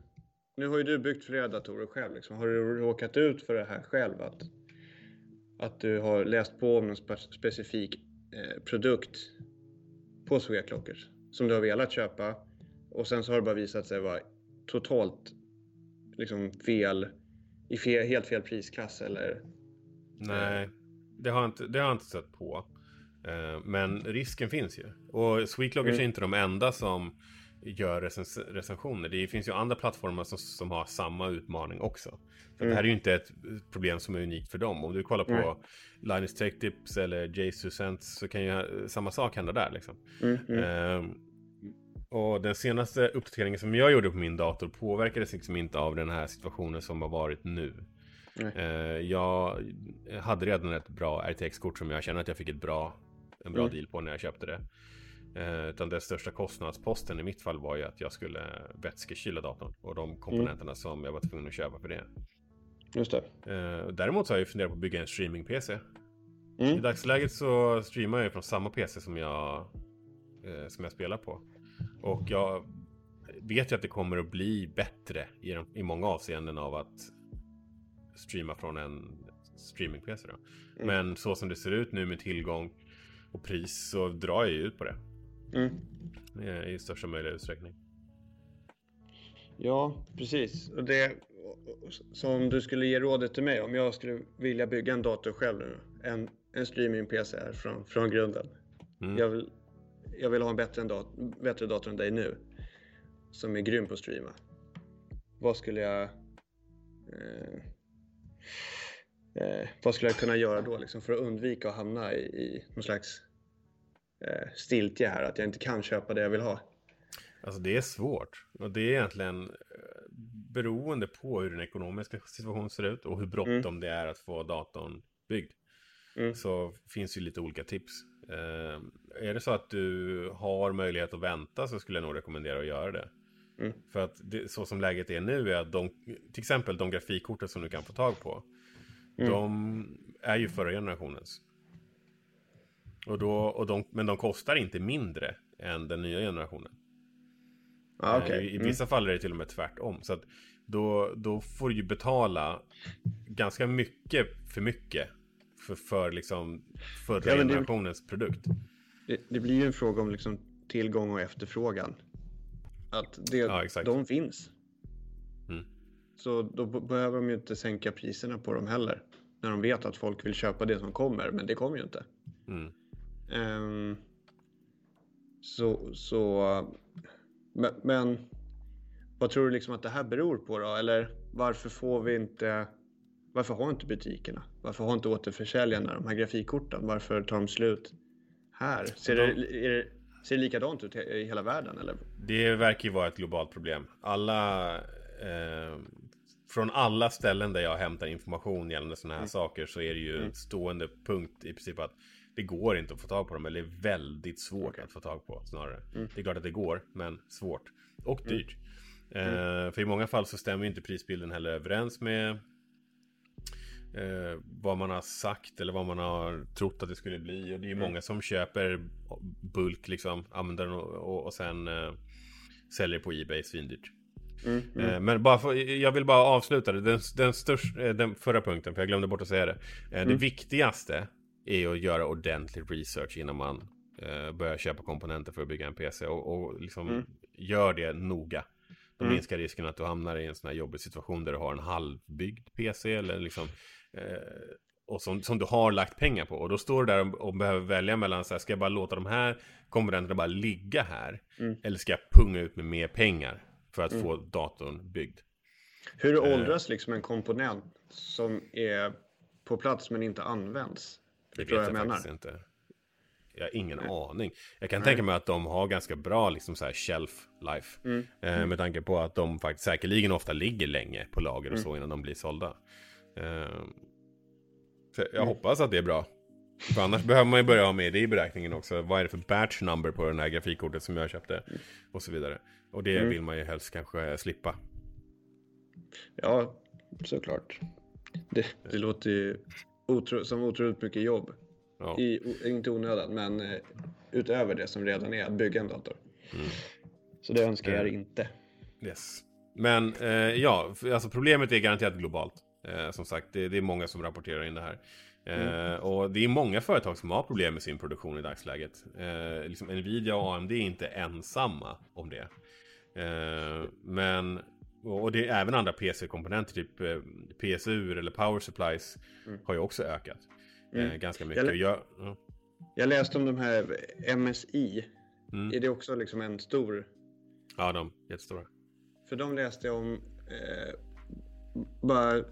nu har ju du byggt flera datorer själv, liksom. har du råkat ut för det här själv? Att, att du har läst på om en specifik eh, produkt på Sweclockers som du har velat köpa och sen så har det bara visat sig vara totalt liksom fel, i fel, helt fel prisklass eller? Nej, det har jag inte, det har jag inte sett på. Eh, men risken finns ju. Och Sweetloggers Mm. är inte de enda som gör recens recensioner. Det finns ju andra plattformar som, som har samma utmaning också. Så det här är ju inte ett problem som är unikt för dem. Om du kollar på Nej. Linus Tech Tips eller Jesus Sense så kan ju eh, samma sak hända där liksom. Mm, mm. Ehm, och den senaste uppdateringen som jag gjorde på min dator påverkades liksom inte av den här situationen som har varit nu. Nej. Eh, jag hade redan ett bra RTX-kort som jag känner att jag fick ett bra, en bra Mm. deal på när jag köpte det. Eh, utan den största kostnadsposten i mitt fall var ju att jag skulle vätskekyla datorn och de komponenterna som jag var tvungen att köpa för det. Just det. Eh, däremot så har jag funderat på att bygga en streaming-PC. I Mm. dagsläget så streamar jag från samma PC som jag, eh, som jag spelar på. Och jag vet ju att det kommer att bli bättre i, de, i många avseenden av att streama från en streaming-PC. Mm. Men så som det ser ut nu med tillgång och pris så drar jag ju ut på det Mm. eh, i största möjliga utsträckning. Ja, precis. Och det som du skulle ge rådet till mig om jag skulle vilja bygga en dator själv nu. En, en streaming-PC här från, från grunden. Mm. Jag, vill, jag vill ha en bättre, en dat bättre dator än dig nu. Som är grym på att streama. Vad skulle jag... Eh, eh, vad skulle jag kunna göra då liksom, för att undvika att hamna i, i någon slags stiltje här? Att jag inte kan köpa det jag vill ha. Alltså det är svårt. Och det är egentligen eh, beroende på hur den ekonomiska situationen ser ut och hur bråttom det är att få datorn byggd. Mm. Så finns ju lite olika tips. Eh, är det så att du har möjlighet att vänta så skulle jag nog rekommendera att göra det. Mm. För att det, så som läget är nu är att de, till exempel de grafikkorten som du kan få tag på. Mm. De är ju förra generationens. Och då, och de, men de kostar inte mindre än den nya generationen. Ah, Eh, okej. I, I Mm. vissa fall är det till och med tvärtom. Så att då, då får du ju betala ganska mycket för mycket. För, för liksom förra Ja, men det- generationens produkt. Det, det blir ju en fråga om liksom tillgång och efterfrågan. Att det, Ja, de finns. Mm. Så då behöver de ju inte sänka priserna på dem heller. När de vet att folk vill köpa det som kommer, men det kommer ju inte. Mm. Ehm, så, så... Men, men vad tror du liksom att det här beror på då? Eller varför får vi inte... Varför har inte butikerna? Varför har inte återförsäljarna de här grafikkorten? Varför tar de slut här? Ser det, är det, ser det likadant ut i hela världen eller? Det verkar ju vara ett globalt problem. Alla... Eh, från alla ställen där jag hämtar information gällande sådana här Mm. saker så är det ju en stående punkt i princip att det går inte att få tag på dem, eller det är väldigt svårt att få tag på snarare. Mm. Det är klart att det går, men svårt. Och dyrt. Eh, för i många fall så stämmer inte prisbilden heller överens med eh, vad man har sagt eller vad man har trott att det skulle bli. Och det är ju många som köper bulk liksom, använder den och, och, och sen eh, säljer på Ebay svindyrt. Mm, mm. Eh, Men bara för, jag vill bara avsluta det. Den, den, största, eh, den förra punkten, för jag glömde bort att säga det. Eh, Det viktigaste är att göra ordentlig research innan man eh, börjar köpa komponenter för att bygga en PC. Och, och liksom Mm. gör det noga. Då Mm. minskar risken att du hamnar i en sån här jobbig situation där du har en halvbyggd PC eller liksom eh, och som, som du har lagt pengar på. Och då står du där och, och behöver välja mellan så här, ska jag bara låta de här komponenterna bara ligga här? Mm. Eller ska jag punga ut med mer pengar för att Mm. få datorn byggd? Hur Eh. åldras liksom en komponent som är på plats men inte används? Det vad jag, jag menar? faktiskt inte. Jag har ingen Nej. aning. Jag kan Nej. tänka mig att de har ganska bra liksom så här shelf life. Mm. Eh, med tanke på att de faktiskt säkerligen ofta ligger länge på lager och Mm. så innan de blir sålda. Eh, så jag Mm. hoppas att det är bra. För annars behöver man ju börja ha med det i beräkningen också. Vad är det för batch number på den här grafikkortet som jag köpte? Och så vidare. Och det Mm. vill man ju helst kanske slippa. Ja, såklart. Det, det låter ju otro, som otroligt mycket jobb. Ja. I, inte onödan, men eh, utöver det som redan är att bygga en dator. Mm. Så det önskar jag Eh. inte. Yes. Men eh, ja, alltså problemet är garanterat globalt. Eh, som sagt, det, det är många som rapporterar in det här. Eh, Och det är många företag som har problem med sin produktion i dagsläget. Eh, liksom Nvidia och AMD är inte ensamma om det. Eh, men, och det är även andra PC-komponenter, typ eh, PSU eller Power Supplies Mm. har ju också ökat. Eh, Mm. ganska mycket. Jag- Jag, ja. Jag läste om de här MSI. Mm. Är det också liksom en stor... ja, de jättestora. För de läste jag om... Eh, bara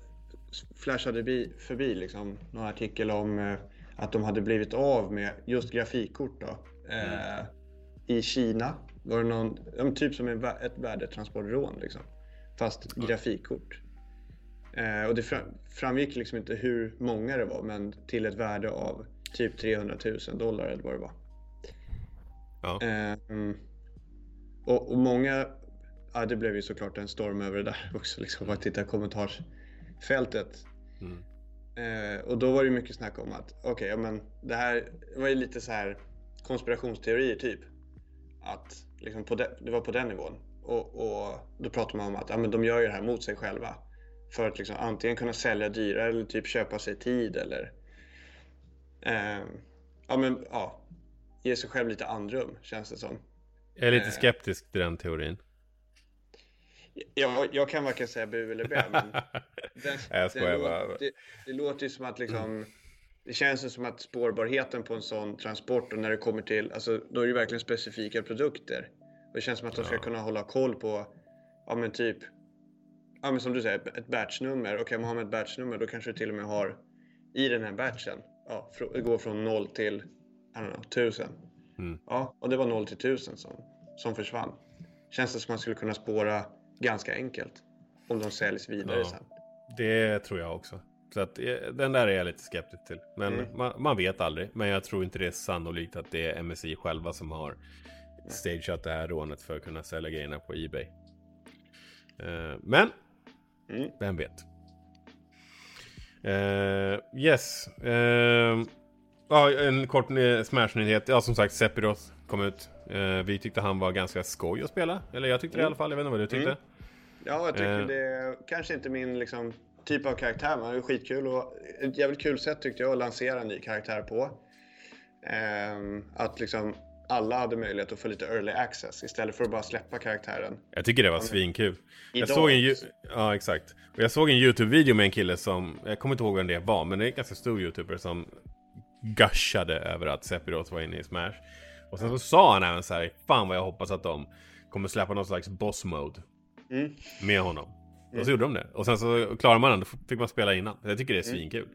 flashade bi, förbi liksom någon artikel om eh, att de hade blivit av med just grafikkort då. Eh, I Kina var det någon, typ som en, ett värdetransportrån liksom. Fast grafikkort. Eh, och det fram, framgick liksom inte hur många det var men till ett värde av typ 300 000 dollar eller vad det var. Ja. Eh, mm. och, och många, ja det blev ju såklart en storm över det där också liksom. Bara titta kommentarsfältet. Mm. Eh, och då var det mycket snack om att okej, ja, men det här var ju lite så här konspirationsteorier typ. Att liksom på de, det var på den nivån. Och, och då pratar man om att ja, men de gör ju det här mot sig själva. För att liksom antingen kunna sälja dyrare eller typ köpa sig tid eller eh, ja, men, ja, ge sig själv lite andrum känns det som. Jag är lite Eh. skeptisk till den teorin. Jag, jag kan varken säga bu eller bä, men den, jag skojar den bara. det, det låter ju som att liksom Det känns ju som att spårbarheten på en sån transport och när det kommer till, alltså då är det ju verkligen specifika produkter. Det känns som att de ska kunna hålla koll på, ja men typ, ja men som du säger, ett batchnummer. Och kan man ha med ett batchnummer då kanske du till och med har i den här batchen, ja, det går från 0 till, I don't know, 1000. Mm. Ja, och det var 0 till 1000 som, som försvann. Känns det som att man skulle kunna spåra ganska enkelt. Om de säljs vidare Ja. sen. Det tror jag också. Så att eh, den där är jag lite skeptisk till. Men Mm. man, man vet aldrig. Men jag tror inte det är sannolikt att det är MSI själva som har stageat det här rånet för att kunna sälja grejerna på Ebay. Eh, men, Mm. vem vet? Eh, yes. Eh, ja, en kort Smash-nyhet. Ja, som sagt, Sephiroth kom ut. Eh, vi tyckte han var ganska skoj att spela. Eller jag tyckte det i alla fall. Jag vet inte vad du tyckte. Mm. Ja, jag tycker Eh. det kanske inte min liksom, typ av karaktär, men det är skitkul och ett jävligt kul sätt tyckte jag att lansera en ny karaktär på. Att liksom, alla hade möjlighet att få lite early access istället för att bara släppa karaktären. Jag tycker det var svinkul. Jag såg en, ja exakt. Och jag såg en YouTube-video med en kille som, jag kommer inte ihåg vem det var, men det är en ganska stor YouTuber som gushade över att Sephiroth var inne i Smash. Och sen så sa han även så här, fan vad jag hoppas att de kommer släppa någon slags boss mode Mm. med honom. Och så gjorde de det. Och sen så klarade man den, då fick man spela innan. Jag tycker det är svinkul.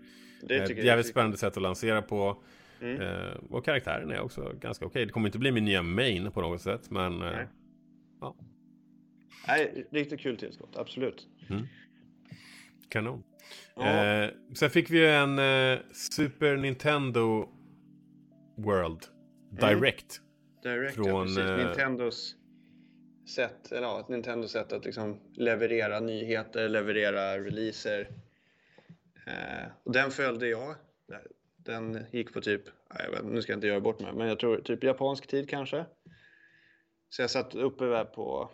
Det Ett tycker jag jävligt spännande sätt att lansera på. Mm. Eh, och karaktären är också ganska okej. Det kommer inte bli min nya main på något sätt, men... Eh, Nej. ja, Nej, riktigt kul tillskott, absolut. kanon. Ja. Eh, sen fick vi ju en eh, Super Nintendo World Direct. Direkt, Från, ja, precis. eh, Nintendos sätt, eller ja, Nintendos sätt att liksom leverera nyheter, leverera releaser. Eh, och den följde jag. Den gick på typ, vet, nu ska jag inte göra bort mig, men jag tror typ japansk tid kanske. Så jag satt uppe där på,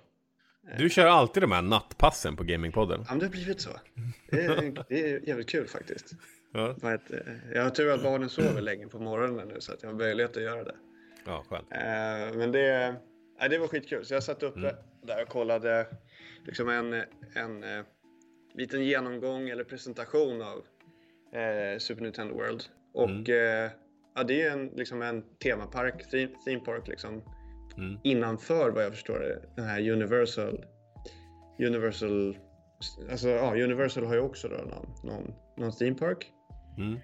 Du kör alltid de här nattpassen på Gamingpodden. ja men det har blivit så. Det är, det är jävligt kul faktiskt. Ja, Vad heter- Jag har tur att barnen sover länge på morgonen nu så att jag har möjlighet att göra det. ja skönt. Eh, men det, nej, det var skitkul. Så jag satt uppe där och kollade liksom en, en eh, liten genomgång eller presentation av eh, Super Nintendo World. Och eh, ja, det är en, liksom en temapark, theme, theme park liksom. Mm. Innanför vad jag förstår det, den här Universal Universal Alltså ja, Universal har ju också då någon, någon, någon theme park. Mm.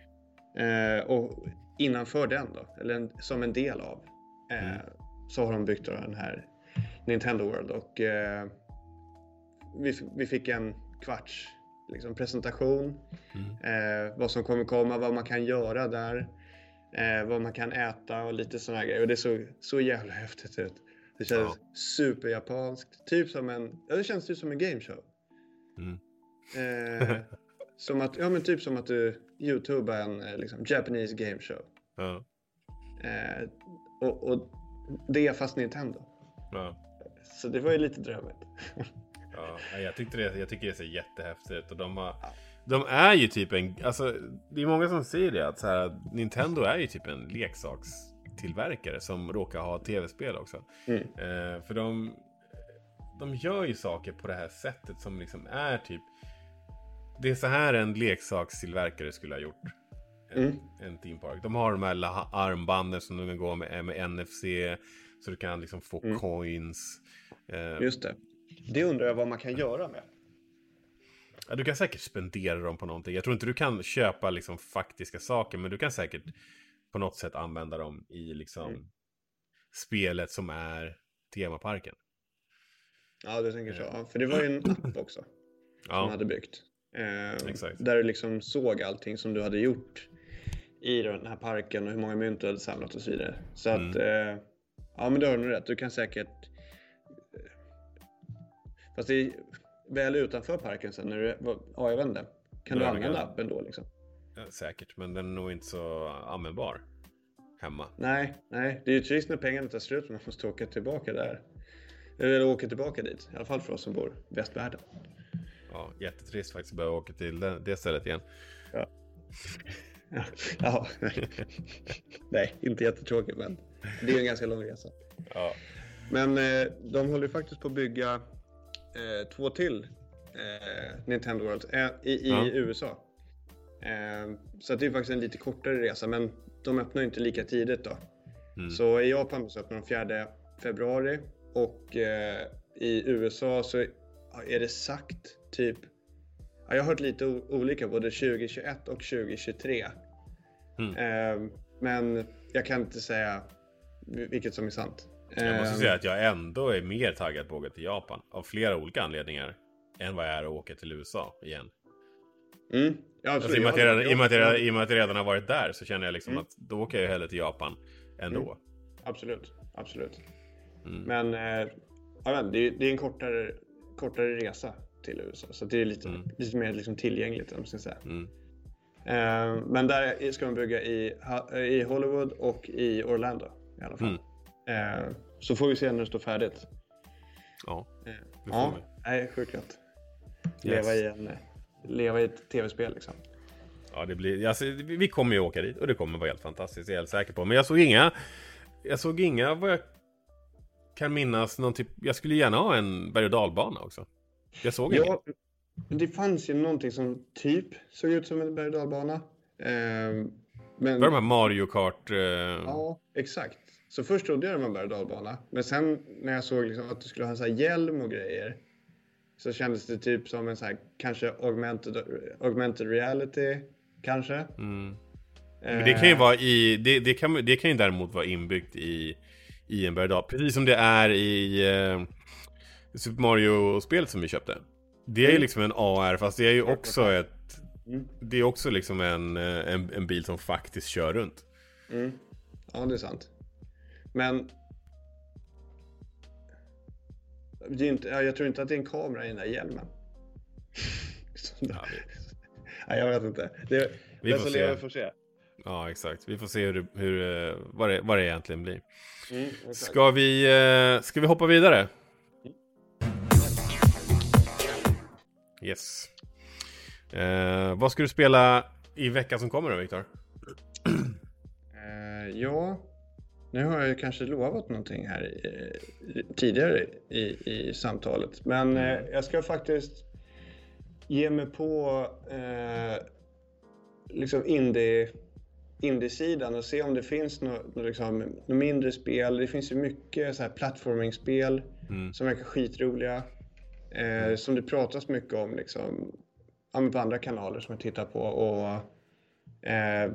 Eh, och innanför den då, eller en, som en del av, eh, Mm. så har de byggt då den här Nintendo World och eh, vi, vi fick en kvarts liksom, presentation. Mm. Eh, vad som kommer komma, vad man kan göra där, eh, vad man kan äta och lite sådana grejer. Och det såg så jävla häftigt ut. Det kändes Ja. superjapanskt, typ som en, ja det känns typ som en gameshow. Mm. Eh, som att, ja men typ som att du youtubar en eh, liksom, Japanese game show. Ja. Eh, och, och det är fast Nintendo. Ja. Så det var ju lite drömmigt. Ja, jag, tyckte det, jag tycker det ser jättehäftigt ut och de har... De är ju typ en... Alltså, det är många som säger det att här, Nintendo är ju typ en leksakstillverkare som råkar ha tv-spel också. Mm. Eh, för de... De gör ju saker på det här sättet som liksom är typ... Det är så här en leksakstillverkare skulle ha gjort. En, Mm. en theme park. De har de här armbanden som du kan gå med, med NFC. Så du kan liksom få Mm. coins. Eh, Just det. Det undrar jag vad man kan göra med. Ja, du kan säkert spendera dem på någonting. Jag tror inte du kan köpa liksom faktiska saker, men du kan säkert på något sätt använda dem i liksom Mm. spelet som är temaparken. Ja, du tänker så. Ja, för det var ju en app också som Ja, hade byggt. Eh, Exakt. Där du liksom såg allting som du hade gjort i den här parken och hur många mynt du hade samlat och så vidare. Så Mm. att, eh, ja men det har du nog rätt. Du kan säkert... Fast det är väl utanför parken sen när du, ja jag vet inte. Kan du använda appen då liksom? ja, säkert, men den är nog inte så användbar hemma. Nej, nej. Det är ju trist när pengarna tar slut och man måste åka tillbaka där. Eller åka tillbaka dit. I alla fall för oss som bor i västvärlden. Ja, jättetrist faktiskt att behöva åka till det, det stället igen. Ja. ja. Nej, inte jättetråkigt men det är ju en ganska lång resa. Ja, Men eh, de håller ju faktiskt på att bygga eh, två till eh, Nintendo World eh, i, i Ja. USA. Eh, så det är faktiskt en lite kortare resa men de öppnar ju inte lika tidigt då. Mm. Så i Japan så öppnar de 4 februari och eh, i USA så är det sagt typ Ja, jag har hört lite olika, både 2021 och 2023. Mm. Eh, men jag kan inte säga vil- vilket som är sant. Jag måste Eh, säga att jag ändå är mer taggad på att åka till Japan. Av flera olika anledningar. Än vad jag är att åka till USA igen. Mm, ja. Alltså, i, och med att Jag redan- i, och med jag, I och med att jag redan har varit där så känner jag liksom Mm. att då åker jag hellre till Japan ändå. Absolut, absolut. Mm. Men eh, det, är, det är en kortare, kortare resa till USA. Så det är lite, Mm. lite mer liksom tillgängligt, om man ska säga. Mm. Eh, men där ska de bygga i, i Hollywood och i Orlando i alla fall. Eh, så får vi se när det står färdigt. Ja, Eh, det får ja, vi. nej, sjukt gött. Yes. Leva, i en, eh, leva i ett tv-spel liksom. Ja, det blir, alltså, vi kommer ju åka dit och det kommer vara helt fantastiskt, det är jag helt säker på. Men jag såg inga, jag såg inga vad jag kan minnas någon typ, jag skulle gärna ha en berg och dalbana också. Jag såg inga. Ja, men det fanns ju någonting som typ såg ut som en berg och dalbana. Eh, men... Var de här Mario Kart? Eh... Ja, exakt. Så först trodde jag det var en berg och dalbana. Men sen när jag såg liksom att du skulle ha en sån här hjälm och grejer. Så kändes det typ som en sån här, kanske augmented, augmented reality, kanske. Mm. Men det kan ju vara i, det, det, kan, det kan ju däremot vara inbyggt i, i en berg Precis som det är i eh, Super Mario-spelet som vi köpte. Det är ju Mm. liksom en AR, fast det är ju också ett... Mm. Det är också liksom en, eh, en, en bil som faktiskt kör runt. Mm. Ja, det är sant. Men... Inte, jag tror inte att det är en kamera i den där hjälmen. Ja, Nej, jag vet inte. Det, Vi får se. får se. ja, exakt. Vi får se hur, hur, eh, vad, det, vad det egentligen blir. Mm, exakt. Ska vi, eh, ska vi hoppa vidare? Yes. Eh, vad ska du spela i veckan som kommer då, Viktor? Eh, ja, nu har jag ju kanske lovat någonting här i, tidigare i, i samtalet. Men eh, jag ska faktiskt ge mig på eh, liksom indie, indie-sidan och se om det finns något liksom, nå mindre spel. Det finns ju mycket så här plattforming-spel Mm. som verkar skitroliga. Eh, som det pratas mycket om liksom, på andra kanaler som jag tittar på. Och, eh,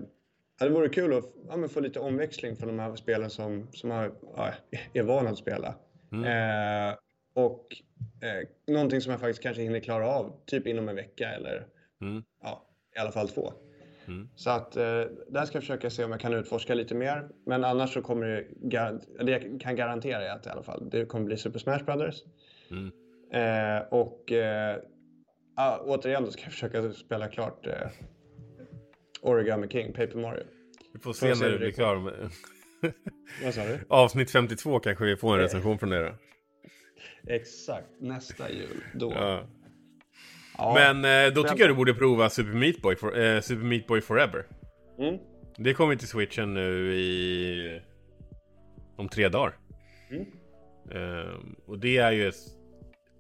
det vore kul att ja, få lite omväxling från de här spelen som, som har, ja, är vana att spela. Mm. Eh, och eh, någonting som jag faktiskt kanske hinner klara av typ inom en vecka eller Mm. ja, i alla fall två. Mm. Så att eh, där ska jag försöka se om jag kan utforska lite mer. Men annars så kommer det, det jag kan garantera är att i alla fall det kommer bli Super Smash Brothers. Mm. Eh, och eh, återigen då ska jag försöka spela klart eh, Origami King, Paper Mario. Vi får se när du blir klar med... Vad sa du? Avsnitt 52 kanske vi får en recension från då. Exakt, nästa jul. Då. Ja. Ja. Men eh, då tycker jag du borde prova Super Meat Boy, for, eh, Super Meat Boy Forever. Mm. Det kommer till switchen nu i... Om tre dagar. Mm. Ehm, och det är ju ett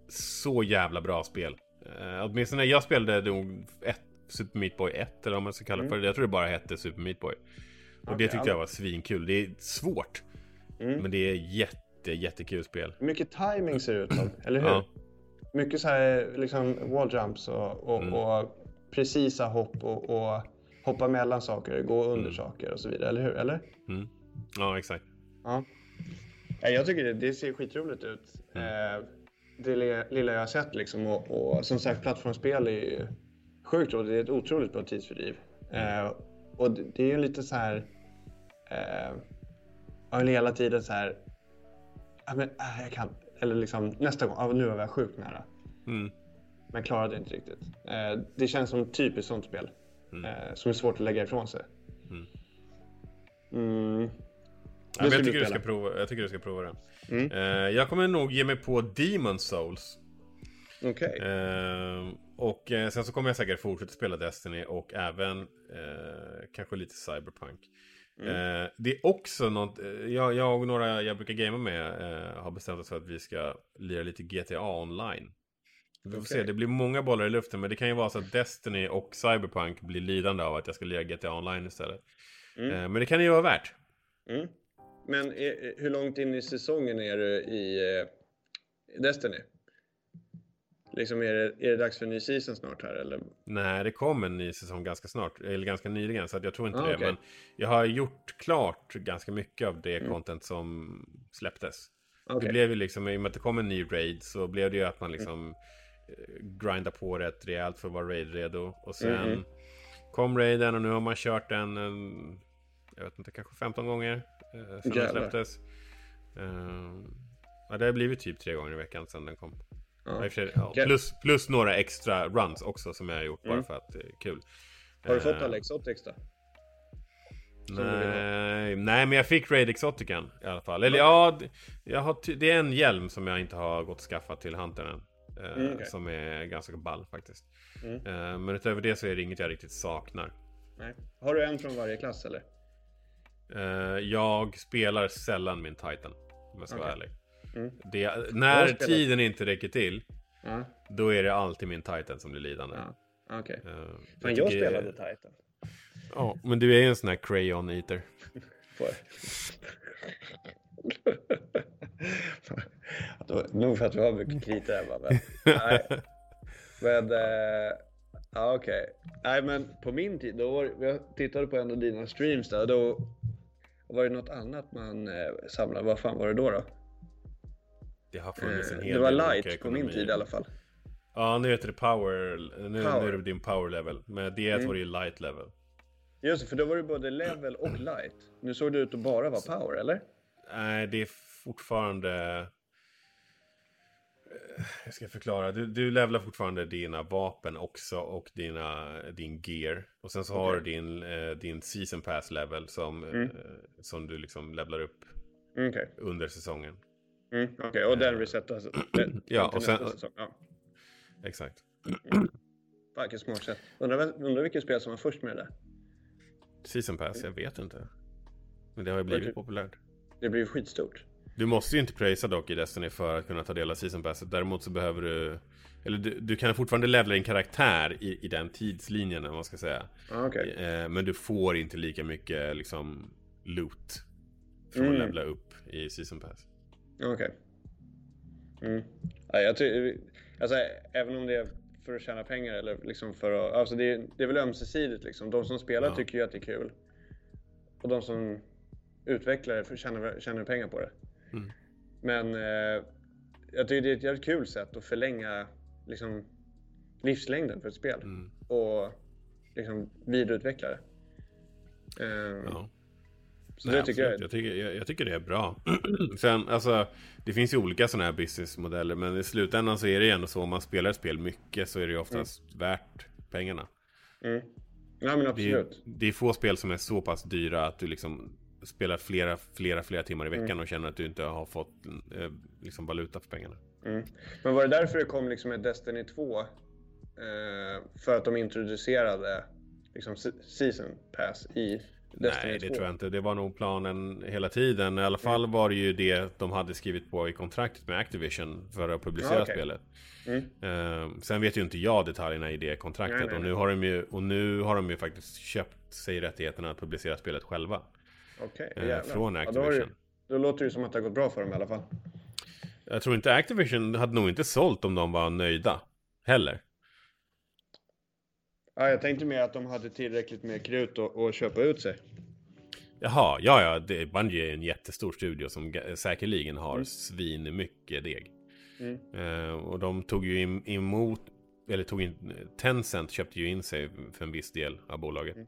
så jävla bra spel. Uh, åtminstone jag spelade nog ett, Super Meat Boy 1 eller vad man ska kalla det för. Jag tror det bara hette Super Meat Boy. Och det Okej, tyckte ja. jag var svinkul. Det är svårt. Mm. Men det är jätte, jättekul spel. Mycket timing ser det ut som, eller hur? Ja. Mycket så här liksom wall jumps och, och, Mm. och precisa hopp och, och hoppa mellan saker, gå under Mm. saker och så vidare, eller hur? Eller? Mm. Ja, exakt. Ja. Ja, Jag tycker det, det ser skitroligt ut. Mm. Eh, det li- lilla jag har sett liksom och, och som sagt plattformsspel är ju sjukt roligt. Det är ett otroligt bra tidsfördriv. Mm. Eh, och det, det är ju lite så här. Eh, jag vill hela tiden så här. Ja, men, äh, jag kan. Eller liksom nästa gång. Ja, nu var jag sjukt nära. Mm. Men klarade inte riktigt. Eh, det känns som typiskt sånt spel. Mm. Eh, som är svårt att lägga ifrån sig. Mm. Mm. Ja, jag, tycker du ska prova, jag tycker du ska prova det. Mm. Eh, jag kommer nog ge mig på Demon Souls. Okej. Eh, och eh, sen så kommer jag säkert fortsätta spela Destiny och även eh, kanske lite Cyberpunk. Mm. Eh, det är också något, eh, jag, jag och några jag brukar gamea med eh, har bestämt oss för att vi ska lira lite GTA online. Vi får Okej. se, det blir många bollar i luften men det kan ju vara så att Destiny och Cyberpunk blir lidande av att jag ska lira GTA online istället. Mm. Eh, men det kan det ju vara värt. Mm. Men hur långt in i säsongen är du i Destiny? Liksom är det, är det dags för en ny season snart här eller? Nej, det kom en ny säsong ganska snart, eller ganska nyligen, så att jag tror inte Ah, det. okej. Men jag har gjort klart ganska mycket av det Mm. content som släpptes. Okej. Det blev ju liksom, i och med att det kom en ny raid så blev det ju att Mm. man liksom eh, grindar på rätt rejält för att vara raid-redo. Och sen Mhm. kom raiden och nu har man kört den, en, jag vet inte, kanske 15 gånger eh, sedan den släpptes. Eh, ja, det har blivit typ tre gånger i veckan sedan den kom. Ja. Ja. sig, plus, plus några extra runs också som jag har gjort bara Mm. för att det är kul. Har du fått Eh, alla Exotics då? Nej, nej, men jag fick Raid Exotican i alla fall. Eller ja, jag har det är en hjälm som jag inte har gått och skaffat till Huntern än. eh, Mm, okej. Som är ganska ball faktiskt. Mm. Eh, men utöver det så är det inget jag riktigt saknar. Nej. Har du en från varje klass eller? Eh, jag spelar sällan min Titan. Om jag ska vara Okej. ärlig. Mm. Det, när tiden inte räcker till. Ja, Då är det alltid min Titan som blir lidande. ja. okej. Eh, Men jag tycker- spelade Titan. Ja, men du är ju en sån här crayon eater. Jag? Nog för att vi har mycket här bara, men... Nej. Men... Eh, ja, okej. Nej, men på min tid, då var, jag tittade på en av dina streams där, då var det något annat man eh, samlade. Vad fan var det då? då? Det har funnits en Eh, hel det var del light på min tid i alla fall. Ja, nu heter det power. Nu, nu Power. är det din power level. Med D1 Mm. var det ju light level. Just det, för då var det både level och light. Nu såg det ut att bara vara power, eller? Nej, det är fortfarande... Eh, Jag ska förklara. Du, du levlar fortfarande dina vapen också och dina, din gear. Och sen så har du din, eh, din season pass level som, Mm. som du liksom levlar upp Okej, under säsongen. Mm, okej. och den resetas eh, Ja, och sen- säsong. Ja. Exakt. Fan, vilket smart sätt. Undrar, undrar vilket spel som var först med det där. Season pass, jag vet inte. Men det har ju Var det- blivit populärt. Det blir ju skitstort. Du måste ju inte pröjsa dock i Destiny för att kunna ta del av season passet. Däremot så behöver du... Eller du, du kan fortfarande levla din karaktär i, i den tidslinjen, om man ska säga. Ja, okej. Eh, men du får inte lika mycket liksom loot från Mm. att levla upp i season pass. Okej. Mm. Ja, jag ty- alltså, även om det är för att tjäna pengar eller liksom för att... Alltså det, är, det är väl ömsesidigt liksom. De som spelar Ja. tycker ju att det är kul. Och de som utvecklar det tjänar, tjänar pengar på det. Mm. Men eh, jag tycker det är ett jävligt kul sätt att förlänga liksom, livslängden för ett spel. Mm. Och liksom vidareutveckla det. Eh, Ja. Nej, det tycker jag, jag, tycker, jag, jag tycker det är bra. Sen, alltså, det finns ju olika sådana här businessmodeller, men i slutändan så är det ju ändå så om man spelar ett spel mycket så är det ju oftast värt pengarna. Mm. Ja men Det absolut. det är få spel som är så pass dyra att du liksom spelar flera, flera, flera timmar i veckan Mm. och känner att du inte har fått eh, liksom valuta för pengarna. Mm. Men var det därför det kom liksom ett Destiny 2? Eh, för att de introducerade liksom se- Season Pass i Nej, det 2? tror jag inte. Det var nog planen hela tiden. I alla fall var det ju det de hade skrivit på i kontraktet med Activision för att publicera Ja, okej. spelet. Mm. Eh, sen vet ju inte jag detaljerna i det kontraktet Nej, nej, och, nu har de ju, och nu har de ju faktiskt köpt sig rättigheterna att publicera spelet själva. Okej, eh, jävlar. från Ja, då, det, Activision. då låter det som att det har gått bra för dem i alla fall. Jag tror inte Activision hade nog inte sålt om de var nöjda. Heller. Ja, jag tänkte mer att de hade tillräckligt med krut att köpa ut sig. Jaha, ja ja, det, Bungie är en jättestor studio som säkerligen har Mm. svin mycket deg. Mm. Eh, och de tog ju em- emot, eller tog in, Tencent köpte ju in sig för en viss del av bolaget. Mm.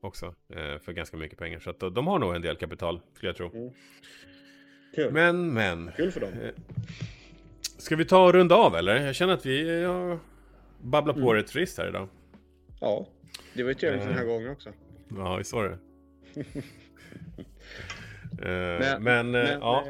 Också, eh, för ganska mycket pengar. Så att de- har nog en del kapital, skulle jag tro. Mm. Kul. Men, men. Kul för dem. Ska vi ta och runda av eller? Jag känner att vi har babblat på Mm. rätt friskt här idag. Ja, det var ju trevligt den här Eh. gången också. Ja, visst var det. Eh, Men- men, eh, Men, ja.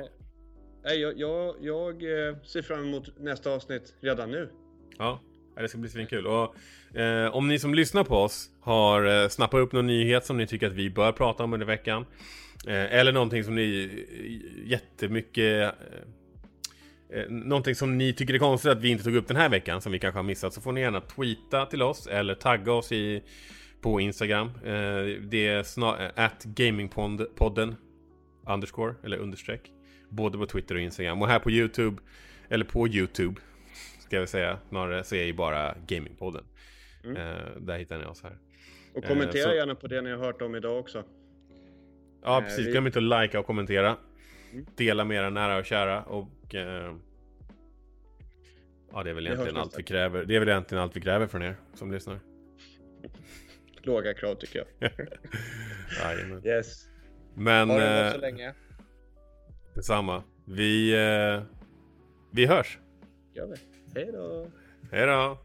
nej, jag, jag, jag ser fram emot nästa avsnitt redan nu. Ja, det ska bli svinkul. Och eh, om ni som lyssnar på oss har eh, snappat upp någon nyhet som ni tycker att vi bör prata om under veckan. Eh, eller någonting som ni jättemycket... Eh, eh, någonting som ni tycker är konstigt att vi inte tog upp den här veckan som vi kanske har missat så får ni gärna tweeta till oss eller tagga oss i, på Instagram. Eh, det är snar- eh, at gamingpodden underscore eller understreck. Både på Twitter och Instagram. Och här på YouTube, eller på YouTube ska jag säga snarare, så är ju bara Gamingpodden. Mm. Eh, där hittar ni oss här. Och Eh, kommentera så- gärna på det ni har hört om idag också. Ja, precis. Glöm inte att likea och kommentera. Mm. Dela med era nära och kära och... Eh, ja, det är väl egentligen allt vi kräver. Det är väl egentligen allt vi kräver från er som lyssnar. Låga krav tycker jag. Jajamän. Yes. Men... Ha det Eh, så länge. detsamma. Vi... Eh, vi hörs. Gör vi. Hej då. Hej då!